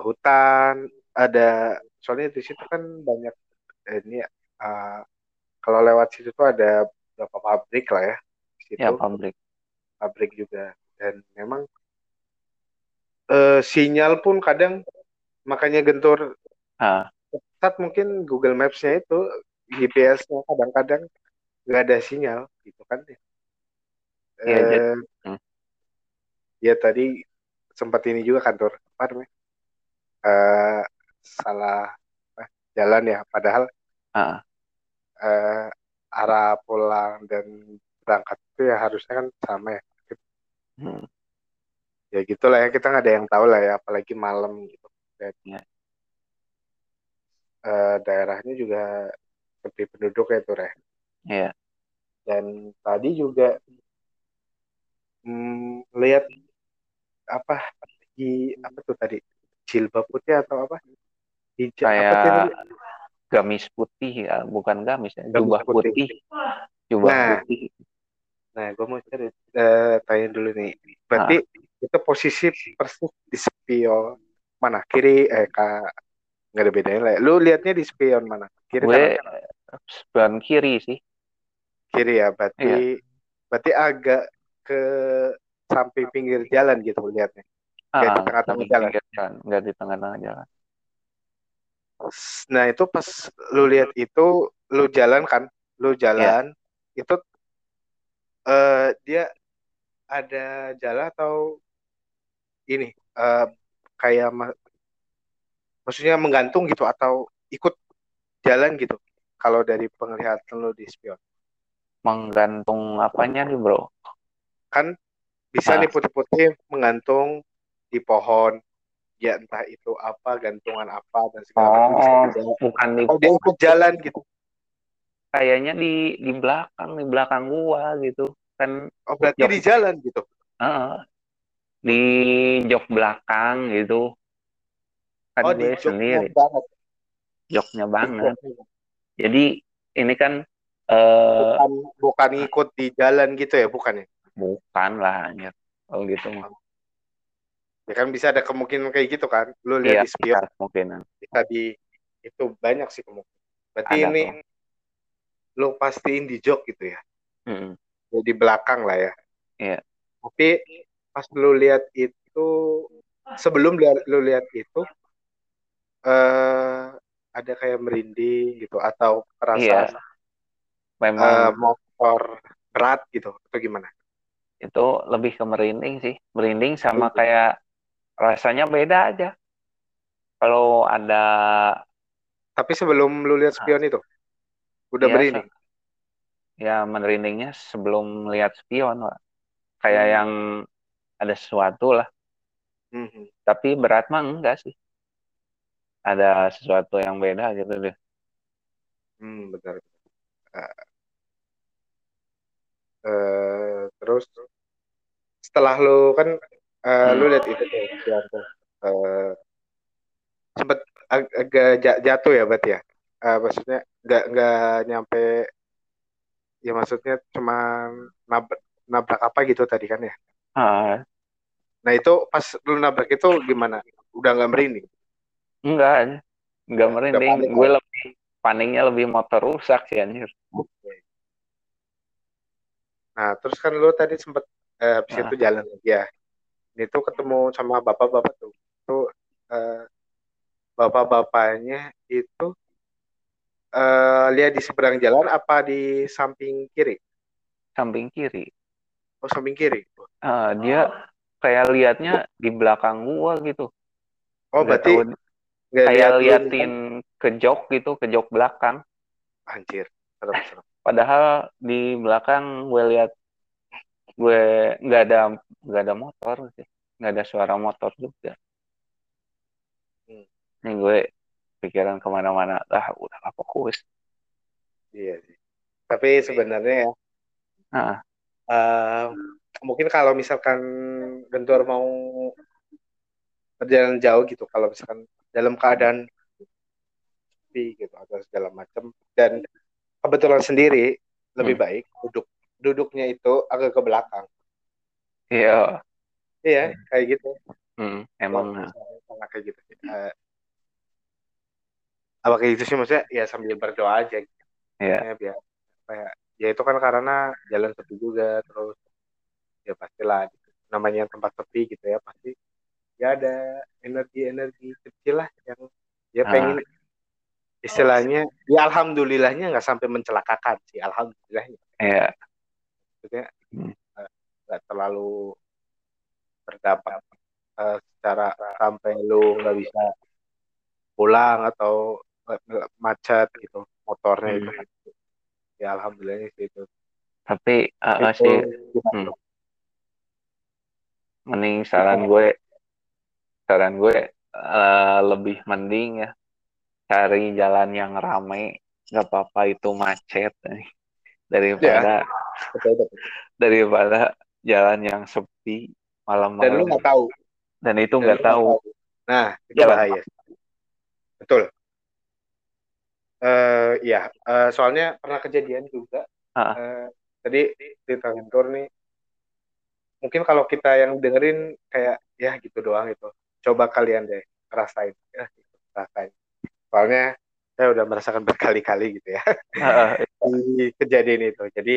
hutan ada soalnya di situ kan banyak eh, ini uh, kalau lewat situ tuh ada beberapa pabrik lah ya di situ. Ya pabrik pabrik juga. Dan memang uh, sinyal pun kadang makanya gentur. Ah. saat mungkin Google Maps-nya itu GPS-nya kadang-kadang nggak ada sinyal gitu kan ya. Iya, jadi, eh, hmm, ya tadi sempat ini juga kantor apa namanya? Eh, salah apa, jalan ya. Padahal ah, eh, arah pulang dan berangkat itu ya harusnya kan sama ya hmm, ya gitulah ya kita nggak ada yang tahu lah ya apalagi malam gitu dan ya, eh, daerahnya juga sepi penduduk ya tuh Reh. iya, dan tadi juga hmm, lihat apa di apa tuh tadi jilbab putih atau apa hijab apa sih tadi kayak gamis putih ya, bukan gamis ya, Gamis jubah putih. putih, jubah Nah. putih. Nah gue mau cari eh, tanya dulu nih. Berarti itu posisi persis di spion mana? Kiri eh kak nggak ada bedanya lah ya. lu liatnya di spion mana? Kiri Gue kanan sebelah kiri sih, kiri ya berarti Iya. berarti agak ke samping pinggir jalan gitu liatnya? Nggak di ah, tengah-tengah jalan. jalan, nggak di tengah-tengah jalan. Nah itu pas lu lihat itu lu jalan kan, lu jalan itu eh dia ada jalan atau ini eh kayak ma- maksudnya menggantung gitu atau ikut jalan gitu kalau dari penglihatan lu di spion? Menggantung apanya nih bro? kan bisa nih putih-putih menggantung di pohon. Ya entah itu apa gantungan apa dan segala macam bisa Oh, bukan Oh, dia ikut jalan gitu kayaknya di di belakang di belakang gua gitu. Kan oh berarti Jok. di jalan gitu? Heeh. di jok belakang gitu. Kan oh di gue sendiri. banget. Joknya banget. Joknya. jadi ini kan eh bukan bukan ikut di jalan gitu ya bukan ya? Bukan lah anjir. Oh gitu mah. Ya kan bisa ada kemungkinan kayak gitu kan? Lu lihat iya di spion kemungkinan. bisa di itu banyak sih kemungkinan. Berarti Ada ini tuh. Lu pastiin di jok gitu ya. Ya, di belakang lah ya. Iya. tapi pas lu lihat itu sebelum lu lihat itu eh ada kayak merinding gitu atau iya. perasaan memang eh, motor berat gitu atau gimana? Itu lebih ke merinding sih. Merinding sama kayak rasanya beda aja. Kalau ada tapi sebelum lu lihat spion itu udah Iya, merinding ya merindingnya sebelum lihat spion Pak. kayak Hmm. yang ada sesuatu lah Mhm. tapi berat mah enggak sih ada sesuatu yang beda gitu deh Hmm, benar. Eh, terus setelah lu kan lu Hmm. lihat itu tuh. Eh, sempet ag- agak ja- jatuh ya berarti ya Eh, maksudnya nggak nggak nyampe ya maksudnya cuma nabrak nabrak apa gitu tadi kan ya? Ah, nah itu pas lu nabrak itu gimana? Udah nggak merinding? Enggak enggak Udah merinding. panik gue lebih paniknya lebih motor rusak sih anjir. Nah terus kan lu tadi sempet eh, habis Ah. itu jalan lagi ya? Ini tuh ketemu sama bapak-bapak tuh. Tuh eh, bapak-bapaknya itu eh, lihat di seberang jalan apa di samping kiri? Samping kiri. Oh samping kiri. Ah, dia kayak liatnya di belakang gua gitu. Oh Nggak berarti tahu, kayak lihat lu liatin ke jok gitu ke jok belakang. Anjir serem serem. Padahal di belakang gue lihat gue nggak ada nggak ada motor sih. Nggak ada suara motor juga. Hmm. ini gue pikiran ke mana-mana. Ah udah gak fokus. Iya sih. Tapi sebenarnya ya ah eh, mungkin kalau misalkan Gentur mau perjalanan jauh gitu kalau misalkan dalam keadaan sepi gitu atau segala macam dan kebetulan sendiri lebih Hmm. baik duduk duduknya itu agak ke belakang. Iya. Iya kayak gitu. Hmm, emang sama kayak gitu. Apa kayak gitu sih maksudnya ya sambil berdoa aja gitu. Iya. Ya, biar kayak ya itu kan karena jalan sepi juga terus ya pastilah gitu. namanya tempat sepi gitu ya pasti ya ada energi-energi kecil lah yang ya Ah. pengen istilahnya ya alhamdulillahnya nggak sampai mencelakakan sih alhamdulillahnya Iya. maksudnya Hmm. eh, nggak terlalu berdampak eh, secara sampai lu nggak bisa pulang atau macet gitu motornya Hmm. itu ya alhamdulillahnya sih itu. Tapi eh, itu sih hmm, mending saran gue saran gue eh, lebih mending ya cari jalan yang rame nggak apa-apa itu macet eh, daripada betul betul. daripada jalan yang sepi dan lu malam-malam nggak tahu. Dan itu nggak nggak tahu. nah itu jalan bahaya. betul eh ya eh, soalnya pernah kejadian juga. Ah, eh, tadi di kantor nih mungkin kalau kita yang dengerin kayak ya gitu doang itu coba kalian deh rasain. Ya gitu, rasain. Soalnya saya udah merasakan berkali-kali gitu ya. Ah, ah, [laughs] di kejadian itu. Jadi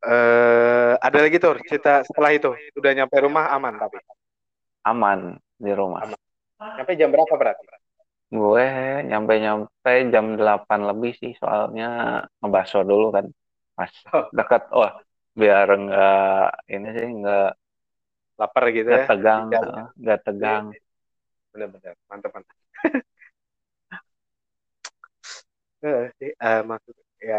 eh ada lagi tuh cerita setelah itu. Udah nyampe rumah aman tapi? Aman di rumah. Aman. Nyampe jam berapa berarti gue nyampe-nyampe jam 8 lebih sih soalnya ngebaso dulu kan. Pas Oh. dekat wah biar enggak ini sih enggak lapar gitu enggak ya tegang enggak tegang. Bener-bener mantap mantap [laughs] Eh, sih eh, maksud ya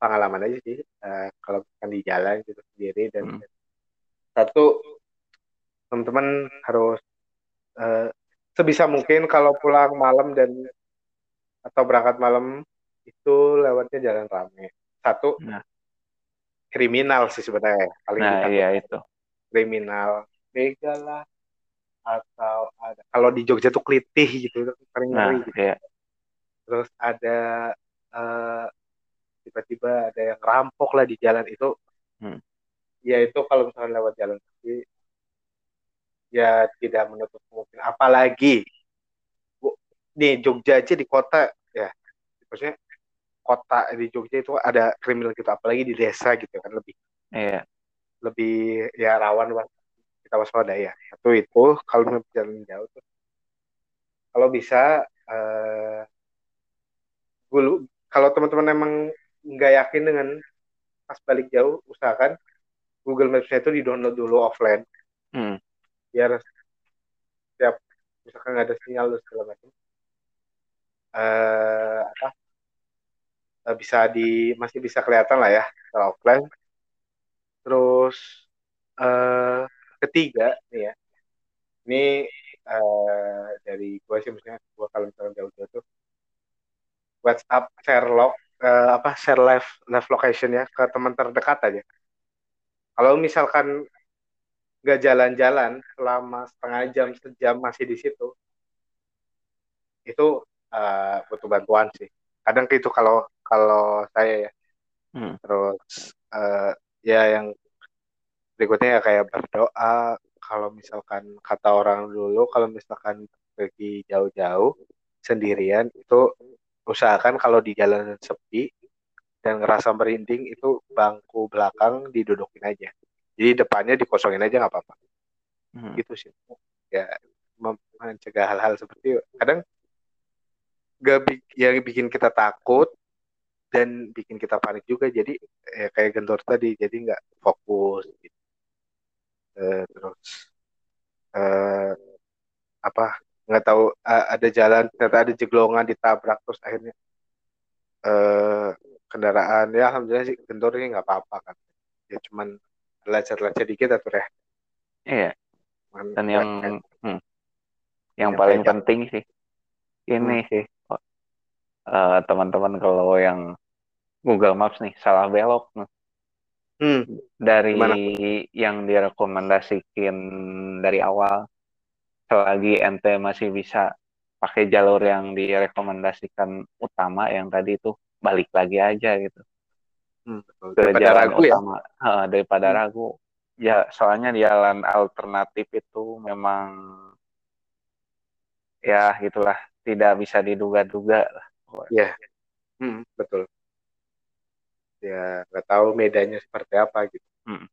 pengalaman aja sih eh, kalau misalkan di jalan gitu sendiri dan Hmm. satu teman-teman harus eh, sebisa mungkin kalau pulang malam dan atau berangkat malam itu lewatnya jalan rame. Satu nah. kriminal sih sebenarnya paling nah iya itu. kriminal. Begal lah atau ada kalau di Jogja tuh kelitih gitu itu paling nah ngeri gitu. iya. Terus ada eh, tiba-tiba ada yang rampok lah di jalan itu. Hmm. ya itu kalau misalnya lewat jalan kaki ya tidak menutup kemungkinan apalagi Bu, di Jogja aja di kota ya maksudnya kota di Jogja itu ada kriminal gitu apalagi di desa gitu kan lebih iya. lebih ya rawan lah kita waspadai ya. Satu itu kalau mau jalan jauh tuh. Kalau bisa eh dulu kalau teman-teman emang nggak yakin dengan pas balik jauh usahakan Google Maps itu di download dulu offline. Hmm. Biar setiap misalkan nggak ada sinyal dan segala macam eh apa eh, bisa di masih bisa kelihatan lah ya kalau offline. Terus eh ketiga nih ya ini eh dari gue sih misalnya gue kalau misalnya jauh-jauh tuh WhatsApp share log eh, apa share live live location ya ke teman terdekat aja. Kalau misalkan nggak jalan-jalan selama setengah jam sejam masih di situ itu eh, butuh bantuan sih. Kadang itu kalau kalau saya ya. Hmm. terus eh, ya yang berikutnya ya kayak berdoa. Kalau misalkan kata orang dulu kalau misalkan pergi jauh-jauh sendirian itu usahakan kalau di jalanan sepi dan ngerasa merinding itu bangku belakang didudukin aja jadi depannya dikosongin aja nggak apa-apa Hmm. gitu sih ya mencegah hal-hal seperti itu. kadang gak bi- yang bikin kita takut dan bikin kita panik juga jadi ya kayak gendor tadi jadi nggak fokus gitu. Eh, terus eh, apa nggak tahu eh, ada jalan ternyata ada jeglongan ditabrak terus akhirnya eh, kendaraan ya alhamdulillah sih gendor ini nggak apa-apa kan ya cuman lecet-lecet dikit atau ya. Iya. Dan yang kayak- hmm, yang yang paling penting sih ini Hmm. sih eh, teman-teman kalau yang Google Maps nih salah belok nih. hmm, dari gimana? yang direkomendasikin dari awal selagi ente masih bisa pakai jalur yang direkomendasikan utama yang tadi itu balik lagi aja gitu Hmm, daripada jalan ragu ya? utama Eh, daripada Hmm. ragu. Ya soalnya jalan alternatif itu memang ya itulah tidak bisa diduga-duga lah. ya hmm, betul. Ya nggak tahu medanya seperti apa gitu. Hmm.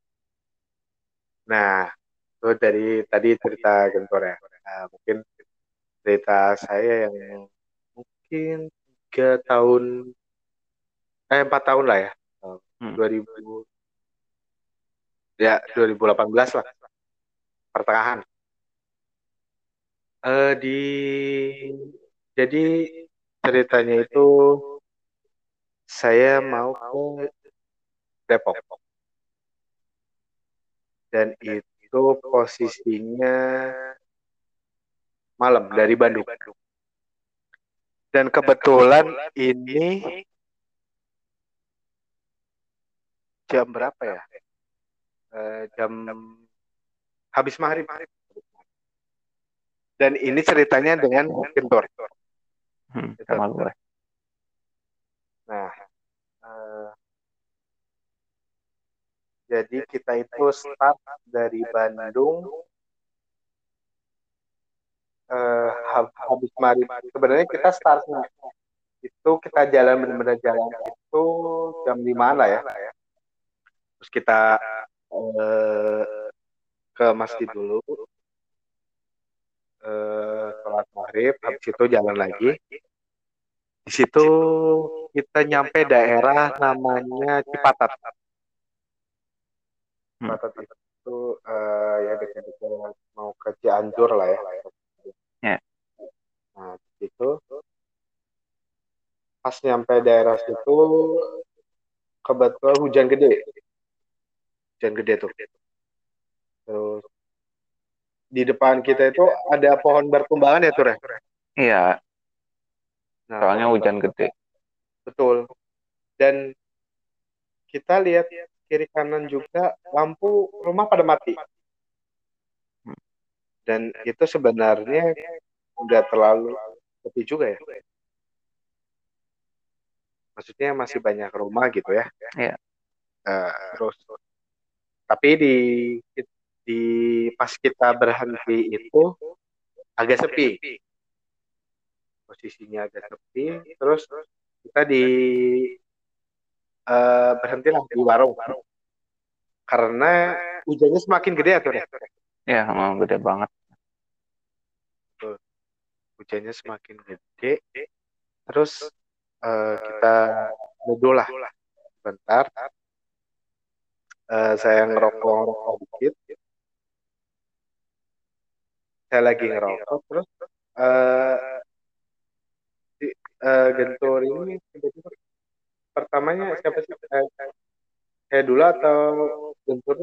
nah itu dari tadi cerita Gentor ya? Nah, mungkin cerita saya yang mungkin tiga tahun eh empat tahun lah ya hmm. 2000 ya 2018 lah. Pertengahan. Uh, di jadi ceritanya itu saya mau ke Depok. Dan itu posisinya malam dari Bandung. Dan kebetulan ini jam berapa ya? Uh, jam habis maghrib. Dan ini ceritanya dengan Kentor. Hmm. Nah, uh, jadi kita itu start dari Bandung uh, habis mari sebenarnya kita startnya itu kita jalan benar-benar jalan itu jam lima lah ya terus kita uh, ke masjid dulu uh, sholat maghrib habis itu jalan lagi di situ kita nyampe daerah namanya Cipatat hmm. Cipatat itu uh, ya dekat-dekat mau ke Cianjur lah ya Ya. Nah, itu pas nyampe daerah situ kebetulan hujan gede. Hujan gede tuh. Terus di depan kita itu ada pohon bertumbangan ya, Tur? Ya? Iya. Nah, Soalnya hujan gede. Betul. Dan kita lihat kiri kanan juga lampu rumah pada mati dan itu sebenarnya udah terlalu sepi juga ya maksudnya masih banyak rumah gitu ya yeah. uh, terus tapi di di pas kita berhenti itu agak sepi. Posisinya agak sepi terus kita di uh, berhentilah di warung. Karena hujannya semakin gede ya tuh ya? Emang gede banget. Hujannya semakin gede. Terus uh, kita duduk lah. Bentar uh, saya ngerokok ngerokok dikit saya lagi ngerokok terus uh, di, uh, gentur ini tiba-tiba pertamanya siapa sih? Saya dulu atau gentur?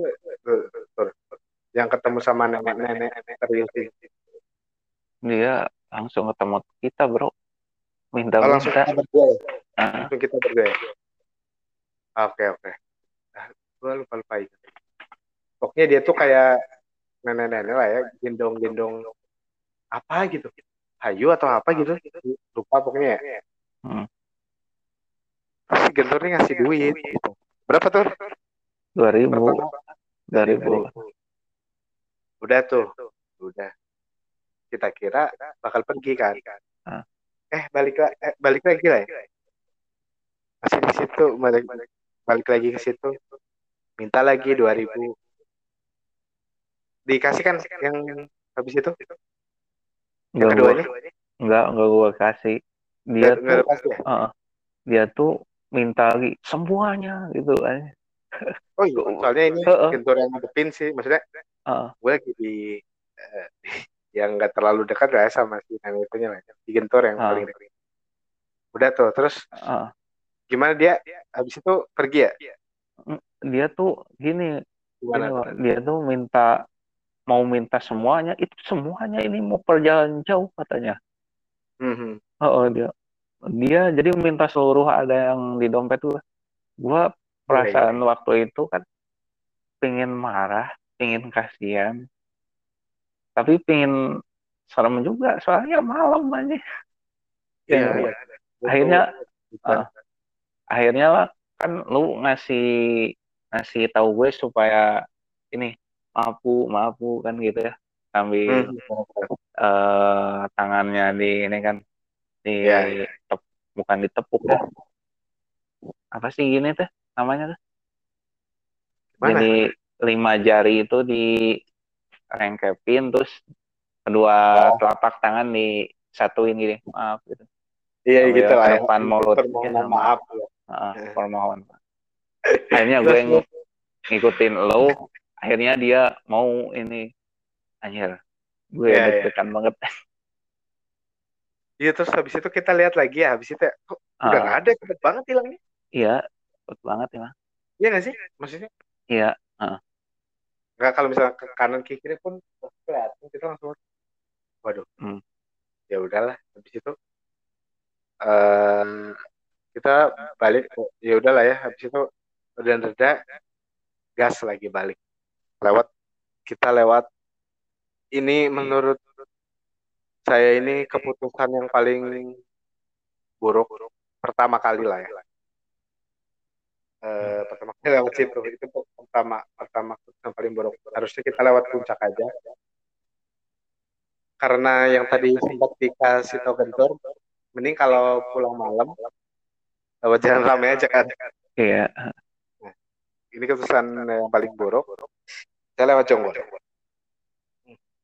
Yang ketemu sama nenek-nenek serius dia langsung ketemu kita bro. Minta oh, langsung kita berdua ya? Uh. langsung kita berdua ya? oke oke. nah, gue lupa lupa itu. Pokoknya dia tuh kayak nenek-nenek lah ya gendong-gendong apa gitu. Hayu atau apa gitu. Lupa pokoknya ya. Hmm. si gendornya ngasih duit gitu. berapa tuh? Dua ribu. Dua ribu. Udah tuh. Udah. Kita kira bakal pergi kan? Eh balik lagi eh, balik lagi lah ya? Masih di situ balik balik lagi ke situ minta lagi dua ribu. Dikasih kan yang habis itu? Yang keduanya? Enggak enggak gua kasih. Dia enggak, tuh kasih ya? uh, dia tuh minta lagi semuanya gitu kan [laughs] oh iya soalnya ini uh, uh. yang ngadepin sih maksudnya uh. gue lagi di uh, [laughs] yang nggak terlalu dekat lah ya sama si itunya lah di gentor yang uh. paling dekat. Udah tuh terus uh. gimana dia? Habis itu pergi ya? Mm, dia tuh gini gini, dia tuh minta mau minta semuanya itu semuanya ini mau perjalanan jauh katanya. Mm-hmm. oh, dia dia jadi minta seluruh ada yang di dompet tuh gua perasaan waktu itu kan pengen marah pengen kasihan tapi pengen serem juga soalnya malam aja ya, ya. akhirnya uh, akhirnya lah kan lu ngasih ngasih tahu gue supaya ini maafu maafu kan gitu ya sambil hmm. uh, tangannya di ini kan di ya, ya. Tep, bukan ditepuk ya apa sih gini tuh namanya tuh Mana? jadi lima jari itu di rengkepin terus kedua oh. telapak tangan di satuin gini maaf gitu Iya gitu lah ya. depan mulut Ya, maaf. ya. Heeh, permohon [laughs] akhirnya gue yang ngikutin lo akhirnya dia mau ini anjir gue Iya, iya. deg-degan banget [laughs] Iya terus habis itu kita lihat lagi ya. Habis itu ya, kok udah Ah, nggak ada cepet banget hilangnya. iya cepet banget ya. Iya nggak sih? Maksudnya iya nggak kalau misalnya ke kanan ke kiri pun kelihatan kita langsung waduh. Hmm. Ya udahlah. Habis itu eh kita balik. Ya udahlah ya. Habis itu udah reda gas lagi balik. Lewat kita lewat ini menurut saya ini keputusan yang paling buruk pertama kali lah ya. Eh, pertama kali lewat situ itu pertama pertama yang paling buruk harusnya kita lewat puncak aja karena yang tadi sempat dikasih tau mending kalau pulang malam lewat jalan ramai aja kan? Iya. Ini keputusan yang paling buruk. Saya lewat Jonggol.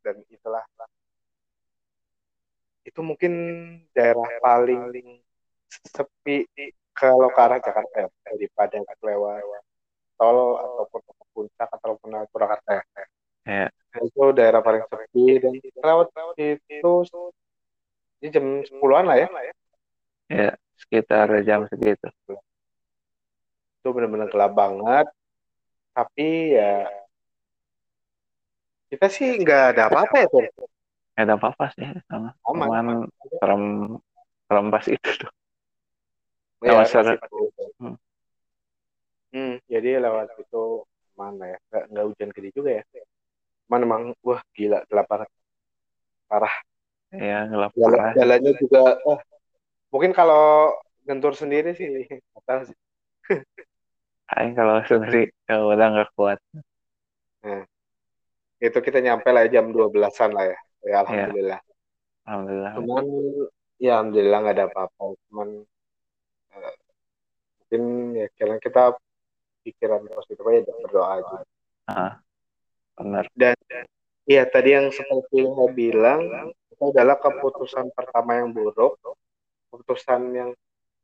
Dan itulah. Itu mungkin daerah paling sepi kalau ke arah Jakarta ya, daripada lewat tol ataupun ke puncak ataupun Purwakarta ya. iya. Nah, itu daerah paling sepi dan lewat itu ini jam 10-an lah ya. iya sekitar jam segitu Itu benar-benar gelap banget. Tapi ya kita sih nggak ada apa-apa ya tuh. nggak ada apa-apa sih sama cuman serem serem pas itu tuh Ya, Lewat. Hmm. Hmm, jadi lewat itu mana ya? Nggak, nggak hujan gede juga ya. Cuman emang wah gila gelap banget. Parah. ya gelap Jalan, parah jalannya juga eh, mungkin kalau gentur sendiri sih nggak tahu sih. Aing kalau sendiri kalau udah nggak kuat Itu kita nyampe lah ya jam 12-an lah ya. Ya alhamdulillah. alhamdulillah Cuman ya alhamdulillah nggak ada apa-apa. Cuman eh, mungkin ya kira kita pikiran positif aja dan berdoa aja. ah benar Dan iya tadi yang seperti saya bilang itu adalah keputusan pertama yang buruk, keputusan yang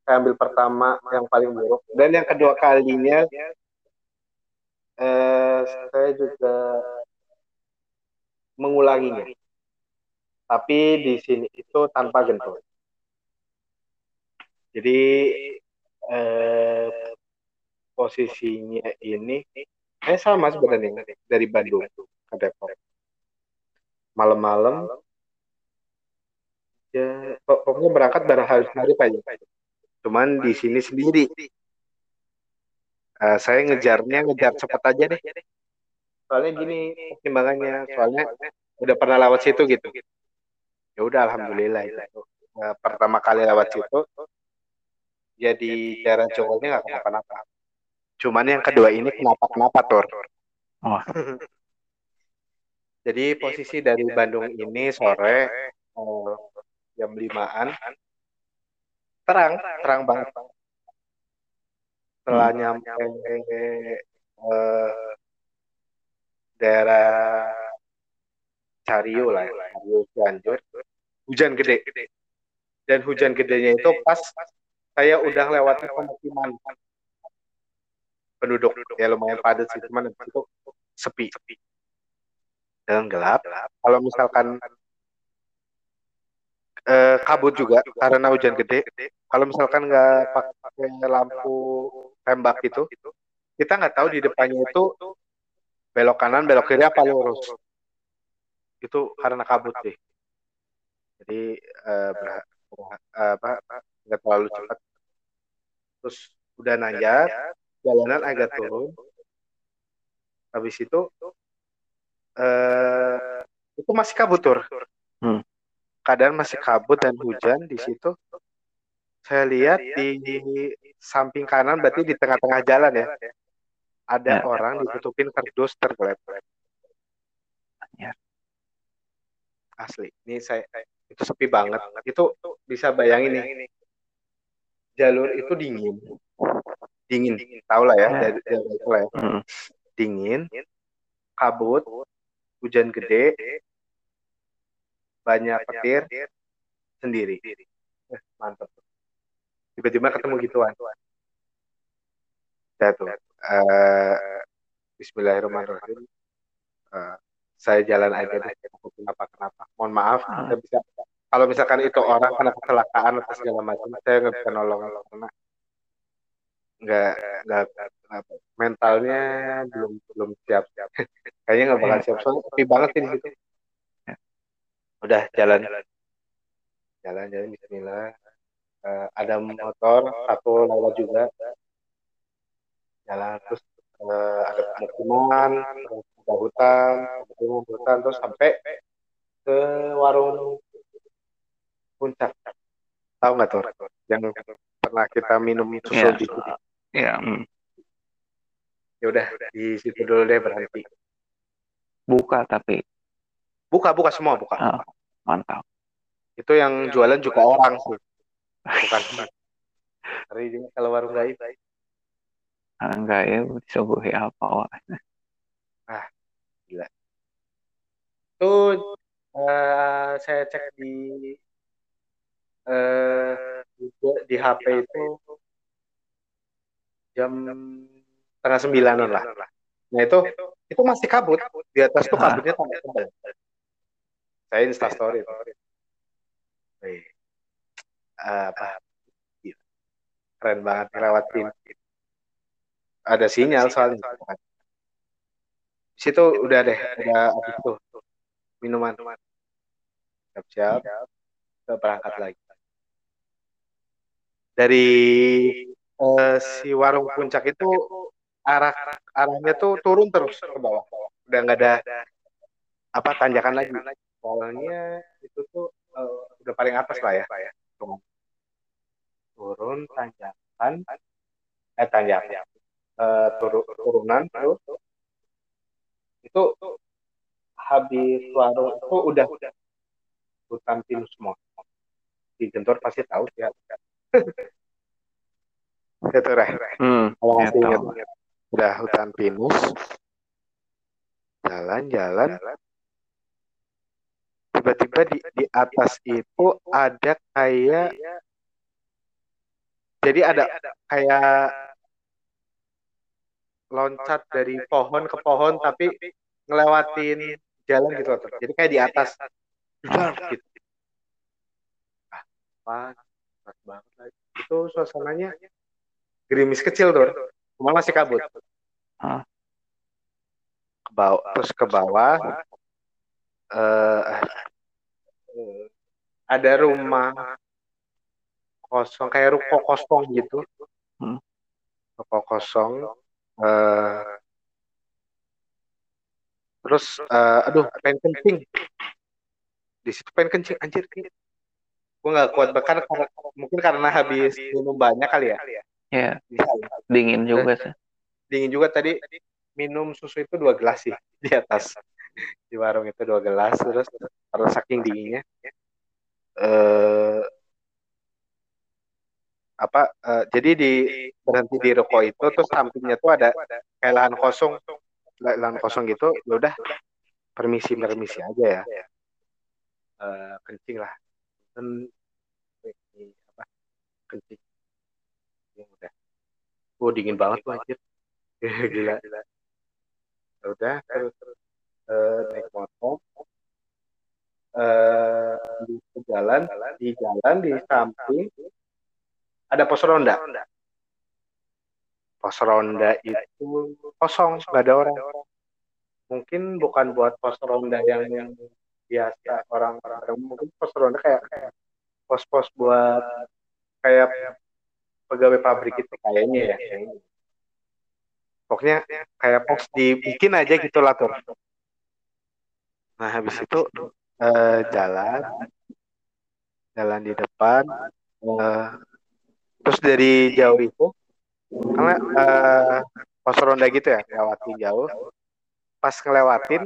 saya ambil pertama yang paling buruk dan yang kedua kalinya eh, saya juga mengulanginya. Tapi di sini itu tanpa gentur. Jadi eh, posisinya ini eh sama sebenarnya dari Bandung ke Depok. Malam-malam ya pok- pokoknya berangkat bareng harus hari aja. Cuman di sini sendiri. Eh, saya ngejarnya ngejar cepat aja deh. Soalnya gini pertimbangannya, soalnya udah pernah lewat situ gitu. Ya udah alhamdulillah itu. Eh, pertama kali lewat situ ya di daerah Jogolnya nggak kenapa-napa. Cuman yang kedua ini kenapa-kenapa Tur. Oh. Jadi posisi dari Bandung ini sore eh, jam limaan. Terang, terang banget. Setelah nyampe eh, daerah Cario lah, ya, Cario Cianjur, hujan gede. Dan hujan gedenya itu pas saya udah lewatin pemukiman penduduk. ya lumayan padat sih cuman itu sepi. Dan gelap. Kalau misalkan eh, kabut juga karena hujan gede. Kalau misalkan nggak pakai lampu tembak itu kita nggak tahu di depannya itu belok kanan belok kiri apa lurus. Itu karena kabut sih. Jadi eh, berha- apa nggak terlalu cepat. Terus udah nanjak jalanan agak turun. Habis itu eh itu masih kabut tur. Hmm. Keadaan masih kabut dan hujan di situ saya lihat di samping kanan berarti di tengah-tengah jalan ya ada Ya. orang ditutupin kardus tergelep-gelep Ya. asli ini saya itu sepi banget itu bisa bayangin nih jalur itu dingin dingin tau lah ya Ya. dari jalur itu lah ya dingin kabut hujan gede banyak petir sendiri. Eh, mantap tiba-tiba ketemu gituan. ya tuh. Uh, Bismillahirrahmanirrahim. Uh, saya jalan aja deh. kenapa kenapa? Mohon maaf Ah. saya bisa kalau misalkan itu orang kena kecelakaan atau segala macam saya nggak bisa nolong karena nggak nggak mentalnya belum belum siap. [laughs] kayaknya nggak bakal siap. soalnya sepi banget sih di situ udah jalan. jalan. Jalan Bismillah. Eh, ada motor satu lewat juga. jalan terus eh, ada pemukiman ada hutan pemukiman hutan terus sampai ke warung puncak. Tahu nggak tuh yang pernah kita minum susu Iya. di situ ya hmm. ya udah. di situ dulu deh berhenti. Buka tapi. Buka buka semua buka. Ah, mantap. Itu yang jualan juga orang sih. Bukan hari ini kalau warung gaib. Ah, enggak ya disuguhi apa wak? Itu eh, saya cek di eh di, di HP itu jam setengah sembilanan lah. Nah itu itu masih kabut. Di atas tuh Ah. kabutnya tambah. tebal saya instastory Wih. apa? Gila. keren banget ngelewatin ada sinyal soalnya. situ udah deh udah habis tuh. Minuman. Siap-siap. Kita berangkat lagi. Dari eh, si warung puncak itu arah arahnya tuh turun terus ke bawah. udah nggak ada apa tanjakan lagi soalnya itu tuh eh, udah paling atas lah ya. Turun tanjakan. Eh tanjakan. Eh, turu- turunan terus itu habis warung itu udah hutan pinus semua. Di Gentor pasti tahu sih. Ya [laughs] itu reh. Hmm, kalau ya masih tahu. ingat udah hutan pinus. Jalan-jalan tiba-tiba di di atas itu ada kayak jadi ada kayak loncat dari pohon ke pohon tapi ngelewatin jalan gitu loh. Jadi kayak di atas gitu. Ah, banget lagi. Itu suasananya gerimis kecil tuh. Cuma masih kabut. Ke bawah, terus ke bawah eh eh, ada rumah kosong kayak ruko kosong gitu. Hmm. Ruko kosong eh terus eh, aduh pengen kencing. Di situ pengen kencing anjir. Gue nggak kuat bahkan karena, mungkin karena habis minum banyak kali ya. Ya dingin juga sih. dingin juga. Tadi minum susu itu dua gelas sih di atas [laughs] di warung itu dua gelas terus karena saking dinginnya eh apa eh, jadi di berhenti di ruko itu terus sampingnya tuh ada kayak lahan kosong. Lahan kosong gitu ya udah permisi permisi aja ya. Eh, kencing lah. Dan apa kencing. Ya udah. Oh dingin banget tuh anjir. [laughs] Gila. Ya udah terus eh, naik motor eh di jalan di jalan di samping ada pos ronda. Pos ronda itu kosong nggak ada orang. Mungkin bukan buat pos ronda yang biasa orang-orang mungkin pos ronda kayak kayak pos-pos buat kayak pegawai pabrik itu kayaknya ya. Pokoknya kayak pos dibikin aja gitu lah tuh nah habis itu eh, jalan. Jalan di depan eh, terus dari jauh itu karena eh, pos ronda gitu ya lewatin jauh. Pas ngelewatin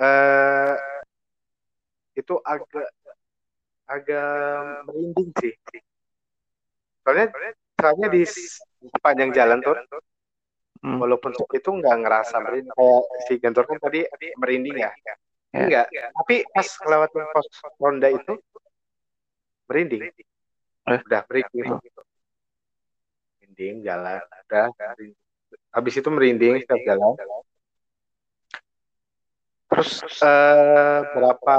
eh itu agak agak merinding sih. Soalnya soalnya di sepanjang jalan tuh Hmm. walaupun itu nggak ngerasa merinding. kayak si Gentor kan tadi merinding ya? Ya. enggak tapi pas ngelewatin pos ronda itu merinding. Eh. udah merinding merinding. jalan udah. Merinding. habis itu merinding setiap jalan. terus eh, berapa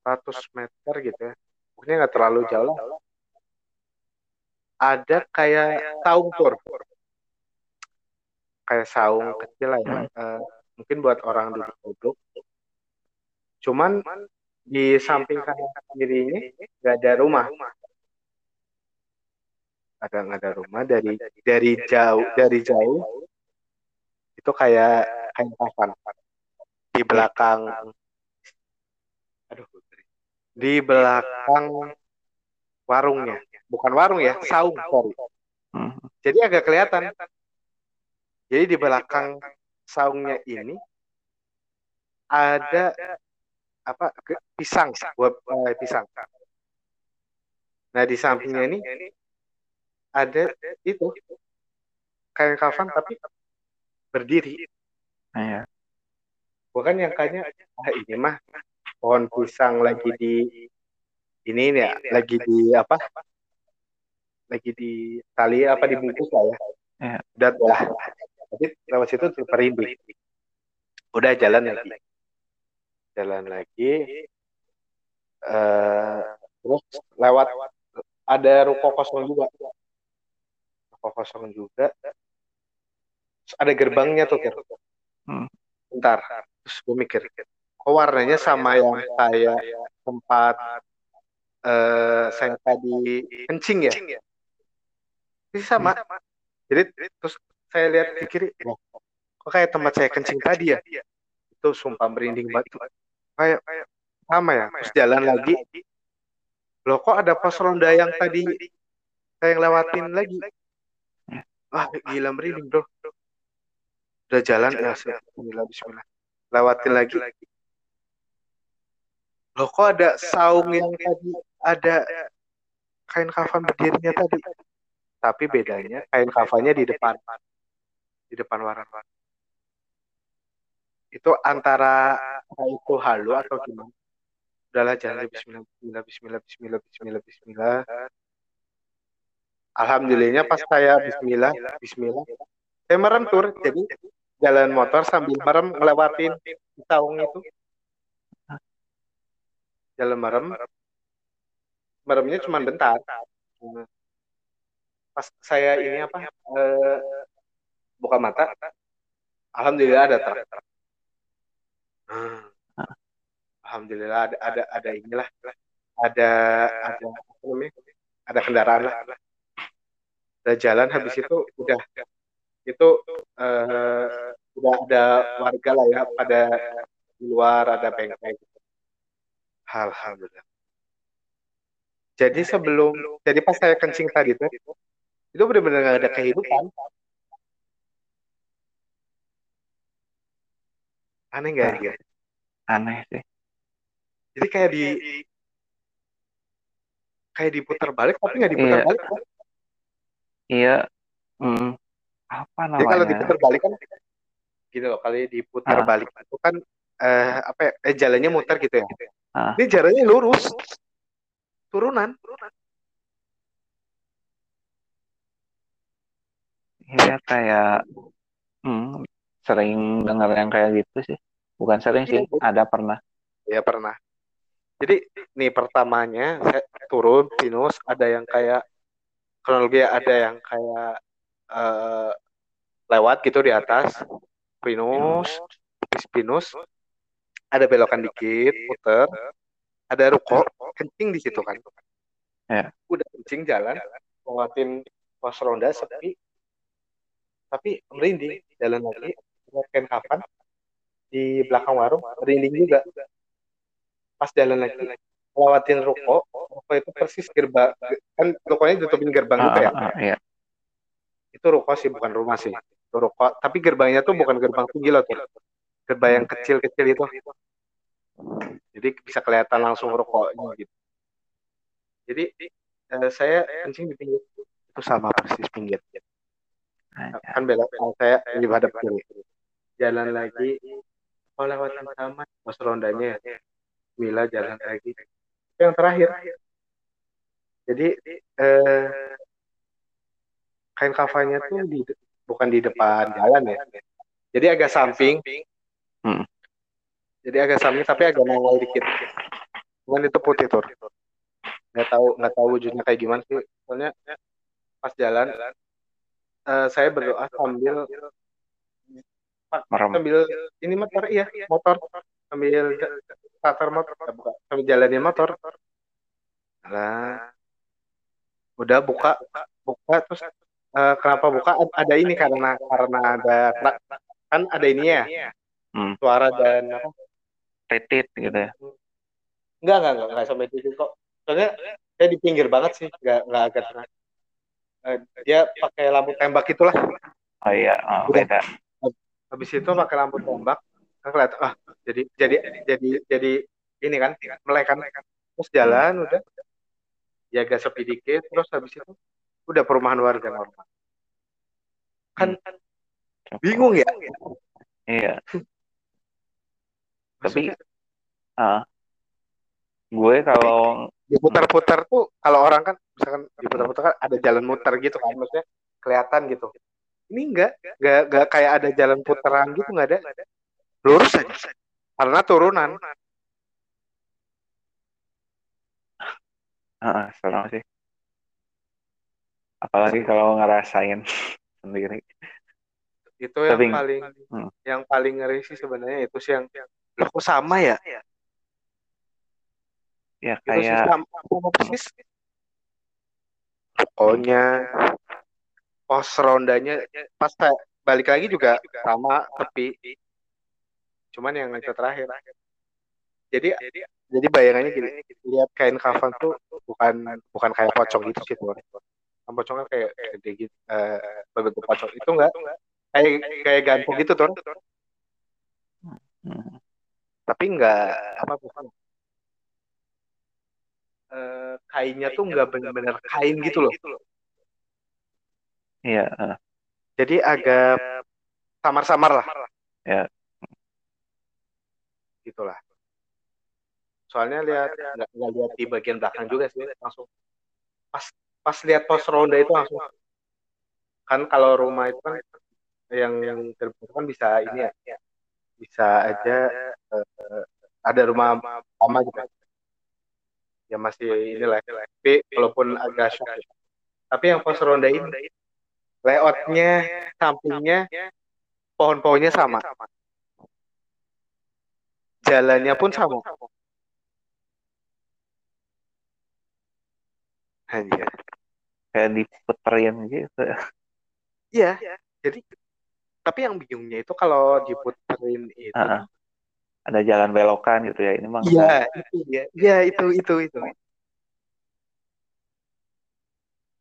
ratus meter gitu ya? Pokoknya nggak terlalu jauh lah. ada kayak saung tur kayak saung kecil lah ya Eh, mungkin buat orang duduk-duduk cuman di samping kanan kirinya nggak ada rumah. ada nggak ada rumah dari dari jauh dari jauh. itu kayak kayak papan. di belakang. aduh di belakang warungnya. Bukan warung ya saung sorry. Hmm. jadi agak kelihatan jadi di belakang saungnya ini ada apa ke- pisang buat eh, pisang. nah di sampingnya ini ada itu kayak kafan tapi berdiri. Iya. bukan yang kayaknya ah ini mah pohon pisang lagi di ini ya lagi di apa? lagi di tali apa dibungkus lah ya. Iya. udah lah tapi lewat situ merinding udah jalan lagi. Jalan lagi. Eh terus lewat ada ruko kosong juga. Ruko kosong juga. Terus ada gerbangnya tuh Kir. Hmm. bentar. Terus gue mikir kok warnanya sama yang kayak tempat eh saya tadi kencing ya? Ini sama. Jadi terus saya lihat di kiri wah, kok kayak tempat saya kencing tadi ya? Itu sumpah merinding banget. Kayak sama ya terus jalan lagi. Loh kok ada pos ronda yang tadi saya yang lewatin lagi? Wah gila merinding bro. Udah jalan ya bismillah bismillah. Lewatin lagi. Loh kok ada saung yang tadi ada kain kafan berdirinya tadi? Tapi bedanya kain kafannya di depan di depan warung itu antara itu halu atau gimana? Udahlah jalan bismillah bismillah bismillah bismillah bismillah bismillah. Alhamdulillahnya pas saya bismillah bismillah. saya merem tur jadi jalan motor sambil merem ngelewatin saung itu. Jalan merem. Meremnya cuma bentar. pas saya ini apa eh, buka mata alhamdulillah ada truk Hmm. alhamdulillah ada ada ada inilah ada ada apa namanya ada kendaraan lah. Ada jalan habis itu udah itu eh, udah ada warga lah ya pada di luar ada bengkel. Alhamdulillah. Jadi sebelum jadi pas saya kencing tadi tuh itu benar-benar nggak ada kehidupan aneh nggak ya Aneh sih. jadi kayak di kayak diputar balik tapi nggak diputar Iya. balik kan? Iya. Hmm. Apa jadi kalau namanya? diputar balik kan gitu loh kali diputar Ah. balik itu kan eh, apa ya, eh, jalannya muter gitu ya Ah. ini jalannya lurus turunan Iya kayak hmm, sering dengar yang kayak gitu sih. Bukan sering sih, ada pernah. ya pernah jadi nih pertamanya saya turun pinus ada yang kayak kronologi ada yang kayak eh, lewat gitu di atas pinus habis pinus ada belokan dikit muter ada ruko kencing di situ kan Ya. udah kencing jalan lewatin pos ronda sepi tapi merinding jalan lagi ngeliatin kapan? Di belakang warung merinding juga. Pas jalan lagi lewatin ruko ruko itu persis gerbang kan rukonya ditutupin gerbang juga ya? Ah, ah, iya. itu ruko sih bukan rumah sih. Itu ruko tapi gerbangnya tuh bukan gerbang tinggi loh tuh gerbang yang kecil-kecil itu. Jadi bisa kelihatan langsung rukonya gitu. Jadi eh, saya kencing di pinggir. Itu sama persis pinggir. Kan belok saya di hadap kiri jalan lagi. Oh lewatin taman pos rondanya. Mila jalan lagi. Yang terakhir. Jadi eh, kain kafanya tuh di bukan di depan jalan ya. Jadi agak samping. Hmm. jadi agak samping tapi agak nongol dikit. Cuman itu putih tuh nggak tahu nggak tahu wujudnya kayak gimana sih. Soalnya pas jalan eh, saya berdoa sambil Merem. sambil ini motor iya motor. Sambil starter motor sambil jalanin motor. Lah udah buka. Buka terus eh, kenapa buka? Ada ini karena karena ada kan ada ini ya? Hmm. suara dan apa? Titit gitu ya. enggak enggak enggak, enggak sampai titik kok. Soalnya saya di pinggir banget sih enggak enggak agak tengah Eh, dia pakai lampu tembak itulah. Oh iya, oh, beda. Habis itu pakai lampu tembak kan kelihatan ah jadi jadi jadi jadi ini kan melek kan terus jalan udah. Ya agak sepi dikit terus habis itu udah perumahan warga normal. Kan bingung ya? Iya, tapi ah, gue kalau diputar-putar tuh kalau orang kan misalkan diputar-putar kan ada jalan muter gitu kan maksudnya kelihatan gitu ini enggak enggak enggak kayak ada jalan putaran gitu enggak ada lurus aja karena turunan ah, serem sih. Apalagi kalau ngerasain [laughs] sendiri. itu yang Tapi- paling Hmm. yang paling ngeri sih sebenarnya itu sih yang loh kok sama ya Ya itu sih kayak sama, sama persis pokoknya pos rondanya pas saya balik lagi juga sama tepi cuman yang itu terakhir. Jadi jadi bayangannya gini lihat kain kafan tuh bukan bukan kayak pocong gitu sih tuh pocong kan kayak gede gitu eh, berbentuk pocong. itu enggak kayak kayak gantung gitu tuh hmm, tapi enggak apa bukan Eh, kainnya tuh enggak benar-benar kain gitu loh iya, ah, jadi agak samar-samar lah. Ya. gitulah. Soalnya lihat nggak lihat di bagian belakang juga sih langsung pas pas lihat pos ronda itu langsung kan kalau rumah itu kan yang yang terbuka kan bisa ini ya bisa aja eh, ada rumah lama gitu ya. Masih inilah tapi walaupun agak shock tapi yang pos ronda ini layoutnya sampingnya pohon-pohonnya sama jalannya pun sama hanya kayak diputerin gitu. iya jadi tapi yang bingungnya itu kalau diputerin itu ah. ada jalan belokan gitu ya. Ini mah iya itu dia iya itu itu itu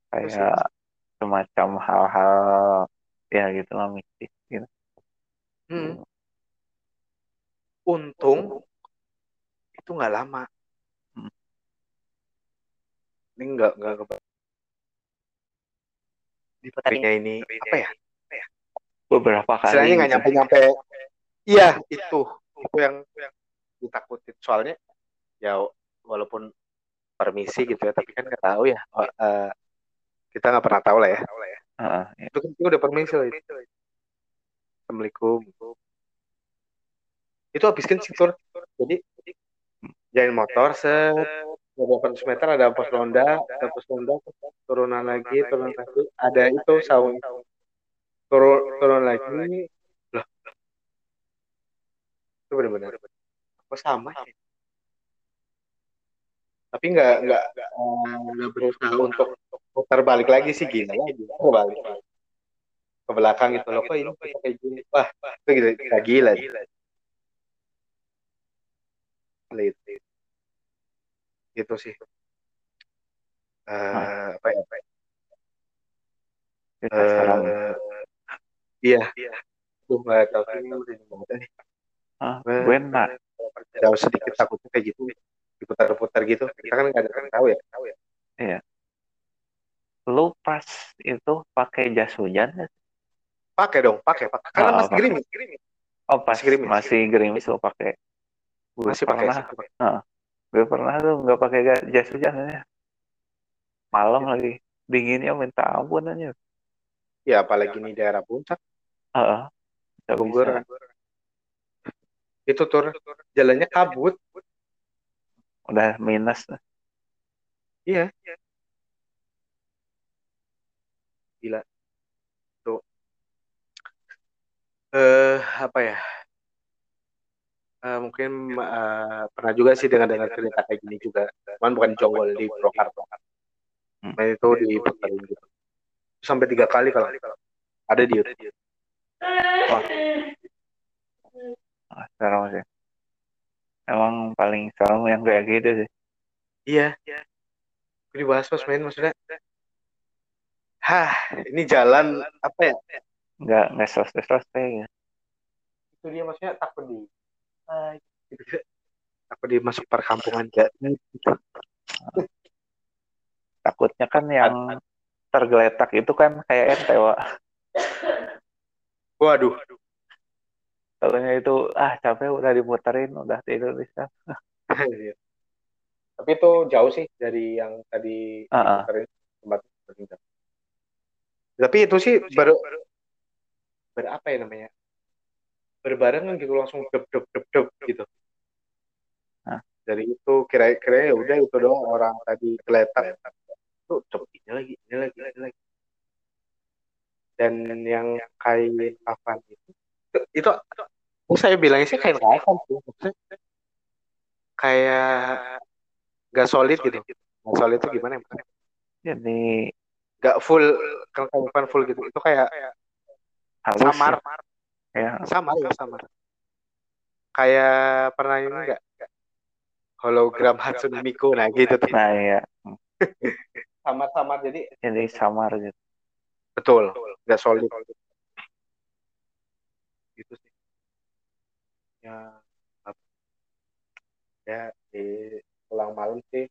kayak semacam hal-hal ya gitu lah mistis gitu. Hmm. untung itu nggak lama Hmm. ini nggak nggak ke diputarinya ini apa ya Beberapa kali istilahnya nggak nyampe nyampe iya itu itu yang yang ditakutin soalnya ya walaupun permisi gitu ya tapi kan nggak tahu ya Oh, eh, kita nggak pernah tahu lah ya. Ah, ah, ya. itu kan udah permisi loh itu. assalamualaikum. Itu habis kan situr jadi jalan motor set. Beberapa ratus meter ada pos ronda ada pos ronda turunan lagi turunan lagi. Ada itu saung. Turun turun lagi. Loh. Itu benar-benar apa sama ya tapi nggak nggak eh, nggak berusaha untuk putar balik lagi sih gila lagi. Oh, balik. Ke belakang gitu loh kok ini kayak gini? Wah itu gila gila, gila. Itu itu sih. Eh, apa ya? Kita serem. Eh, iya. Duh, nggak tahu sih. Ah, gue nak Jauh sedikit takutnya kayak gitu diputar-putar gitu kita kan nggak ada yang tahu ya lu pas itu pakai jas hujan pakai dong pakai pakai karena Ah, masih pakai. gerimis Oh pas Masih gerimis. masih gerimis lu pakai. Gue masih pakai pernah, sih. gue pernah tuh nggak pakai jas hujan ya. malam lagi dinginnya minta ampun aja ya apalagi di daerah puncak Heeh. Bogor bisa. kan. itu tur jalannya kabut udah minus. Iya. Gila. Tuh. Eh apa ya? Eh, mungkin eh, pernah juga sih dengan dengar cerita kayak gini juga. Cuman bukan Jonggol di Purwokerto Hmm. nah itu di puterin gitu sampai tiga kali kalau. Ada di YouTube. Ah, serem sih emang paling serem yang kayak gitu sih. Iya. Dibahas pas main maksudnya. Hah ini jalan apa ya? Nggak nggak selesai selesai ya. Itu dia maksudnya takut di gitu. takut di masuk perkampungan gak takutnya kan yang tergeletak itu kan kayak ente Wak. waduh Taunya itu ah capek udah dimuterin udah tidur bisa [laughs] Iya. tapi itu jauh sih dari yang tadi ah. diputerin tempat tapi itu sih baru berapa ya namanya? Berbarengan gitu langsung dep dep dep dep gitu. Dari itu kira-kira ya udah itu doang orang tadi geletak tuh cep ini lagi ini lagi ini lagi. Dan yang kain kafan itu itu, itu saya bilangnya sih kain kafan sih Maksudnya kayak gak solid gitu. Gak solid itu gimana ya jadi gak full kalau kain kafan full gitu itu kayak halus samar. Ya, ya. samar ya samar. Kayak pernah ini enggak hologram Hatsune Miku. Nah gitu tuh. Nah ya samar-samar jadi jadi samar gitu. Betul. Nggak solid gitu sih. Ya apa ya di pulang malam sih.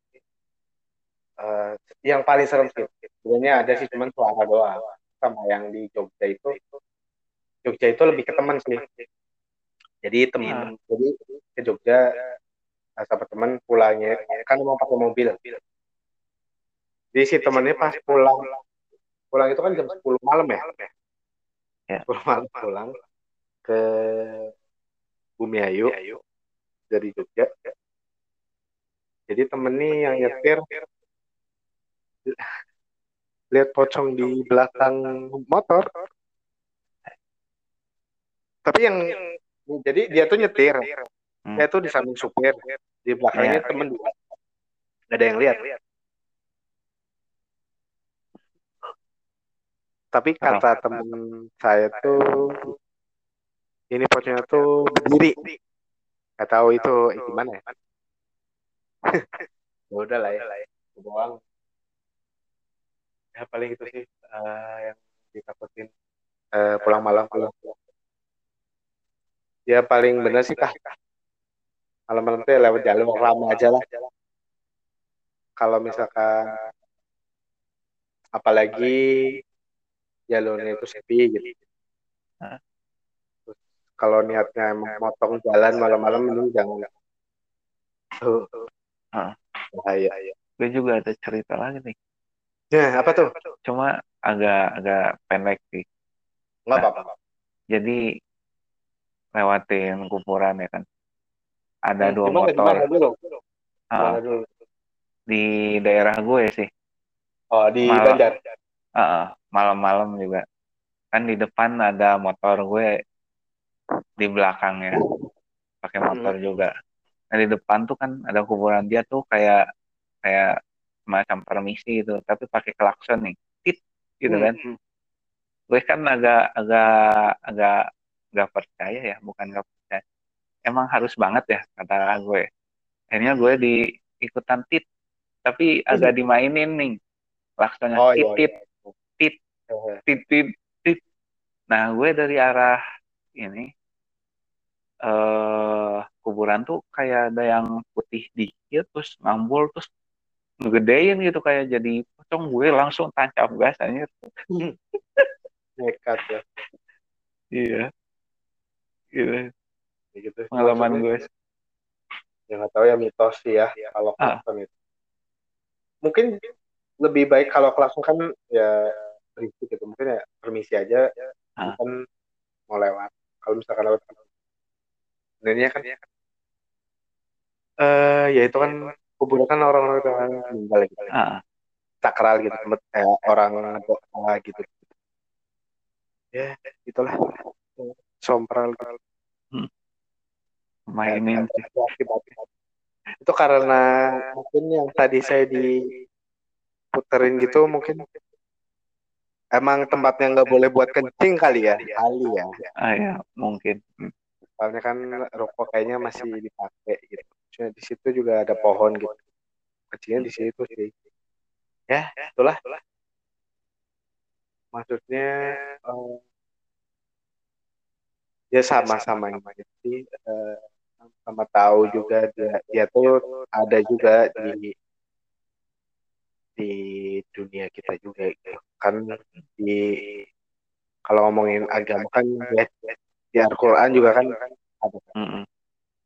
Eh, yang paling serem sih sebenarnya ada sih cuman suara doang. Sama yang di Jogja itu. Jogja itu lebih ke teman sih. Jadi teman jadi ke Jogja eh, sama teman pulangnya kan mau pakai mobil. Jadi si temannya pas pulang pulang itu kan jam 10 malam ya? Ya. 10 malam pulang ke Bumi Ayu dari Jogja. Jadi temen nih yang nyetir [laughs] lihat pocong di belakang motor. tapi yang jadi dia tuh nyetir. Hmm. dia tuh di samping supir. Di belakangnya Ya. temen dua. Nggak ada yang lihat. Tapi kata temen saya tuh ini pocongnya tuh berdiri nggak tahu itu eh, gimana ya? ya udah lah ya itu doang. Ya paling itu sih eh, yang ditakutin. Eh, pulang malam. Pulang ya paling bener sih kah malam-malam tuh ya lewat jalur lama aja lah. kalau misalkan apalagi jalurnya itu sepi gitu. Hah? Kalau niatnya motong jalan malam-malam mending jangan. Tuh Hah. bahaya. Gue juga ada cerita lagi nih. Ya apa tuh? Cuma agak agak pendek sih. Nggak Nah. apa-apa jadi lewatin kuburan ya kan. Ada Hmm, dua motor. gimana dulu? Ah, gimana dulu? Di daerah gue sih. Oh di Malam. bandar Ah, ah, malam-malam juga. Kan di depan ada motor gue di belakangnya. Pakai motor juga. Nah di depan tuh kan ada kuburan. Dia tuh kayak kayak semacam permisi gitu. Tapi pakai klakson nih. Tit gitu kan. Hmm, gue kan agak agak agak nggak percaya ya. Bukan nggak percaya. Emang harus banget ya kata gue. Akhirnya gue di ikutan tit. Tapi agak dimainin nih. Klaksonnya oh tit iya, tit iya. tit. Tit tit tit. Nah gue dari arah ini eh kuburan tuh kayak ada yang putih dikit terus ngambul terus ngegedein gitu kayak jadi pocong gue langsung tancap gas anjir. [laughs] Nekat ya. Iya. Gitu. Kayak gitu pengalaman gue. ya nggak tahu ya mitos sih ya kalau Ah. klakson itu. Mungkin lebih baik kalau langsung kan ya berisik gitu mungkin ya permisi aja Ah. kan mau lewat. Kalau misalkan lewat sebenarnya kan eh ya itu kan kuburan kan orang-orang yang meninggal gitu Ah. sakral gitu tempat eh, orang doa gitu ya itulah sompral gitu. mainin Ada akibatnya. itu karena mungkin yang tadi saya diputerin gitu mungkin emang tempatnya nggak boleh buat kencing kali ya kali ya ah ya mungkin Hmm. Soalnya kan rokok kayaknya masih dipakai gitu. Maksudnya di situ juga ada pohon gitu. kencingnya di situ sih. ya itulah. maksudnya eh, ya sama-sama jadi eh, sama tahu juga dia dia tuh ada juga di di dunia kita juga gitu. kan di kalau ngomongin agama kan ya, di Al-Quran juga kan ada Mm-mm.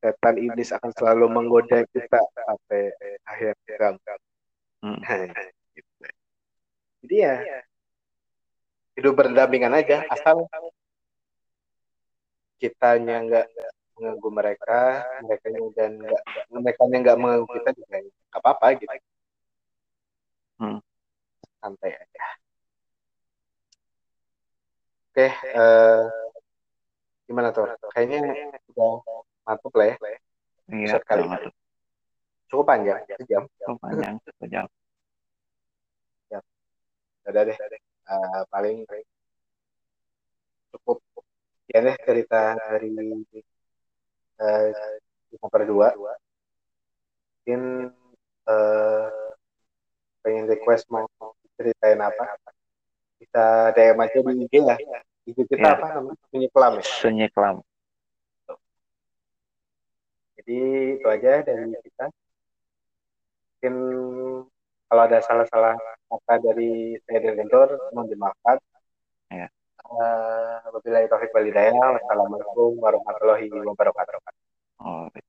setan iblis akan selalu menggoda kita sampai akhir zaman. Mm. Gitu. [laughs] Jadi ya hidup berdampingan aja asal kitanya nggak mengganggu mereka, mereka dan nggak mereka nggak mengganggu kita juga nggak apa-apa gitu. Hmm. Santai aja. Oke, eh, gimana tuh? Kayaknya udah mantap lah ya. iya Episode kali ini. Cukup panjang, sejam. Cukup panjang sejam Udah deh. Eh, paling cukup ya deh cerita dari eh, kita berdua. Mungkin eh, pengen request mau ceritain apa? Bisa DM aja di IG ya. IG kita Iya. apa namanya? Sunyi Kelam ya. sunyi kelam Jadi itu aja dari kita. Mungkin kalau ada salah-salah kata dari saya dan Gendor, mohon dimaafkan. Ya. Eh, Wabillahi taufiq wal hidayah. Wassalamualaikum warahmatullahi wabarakatuh.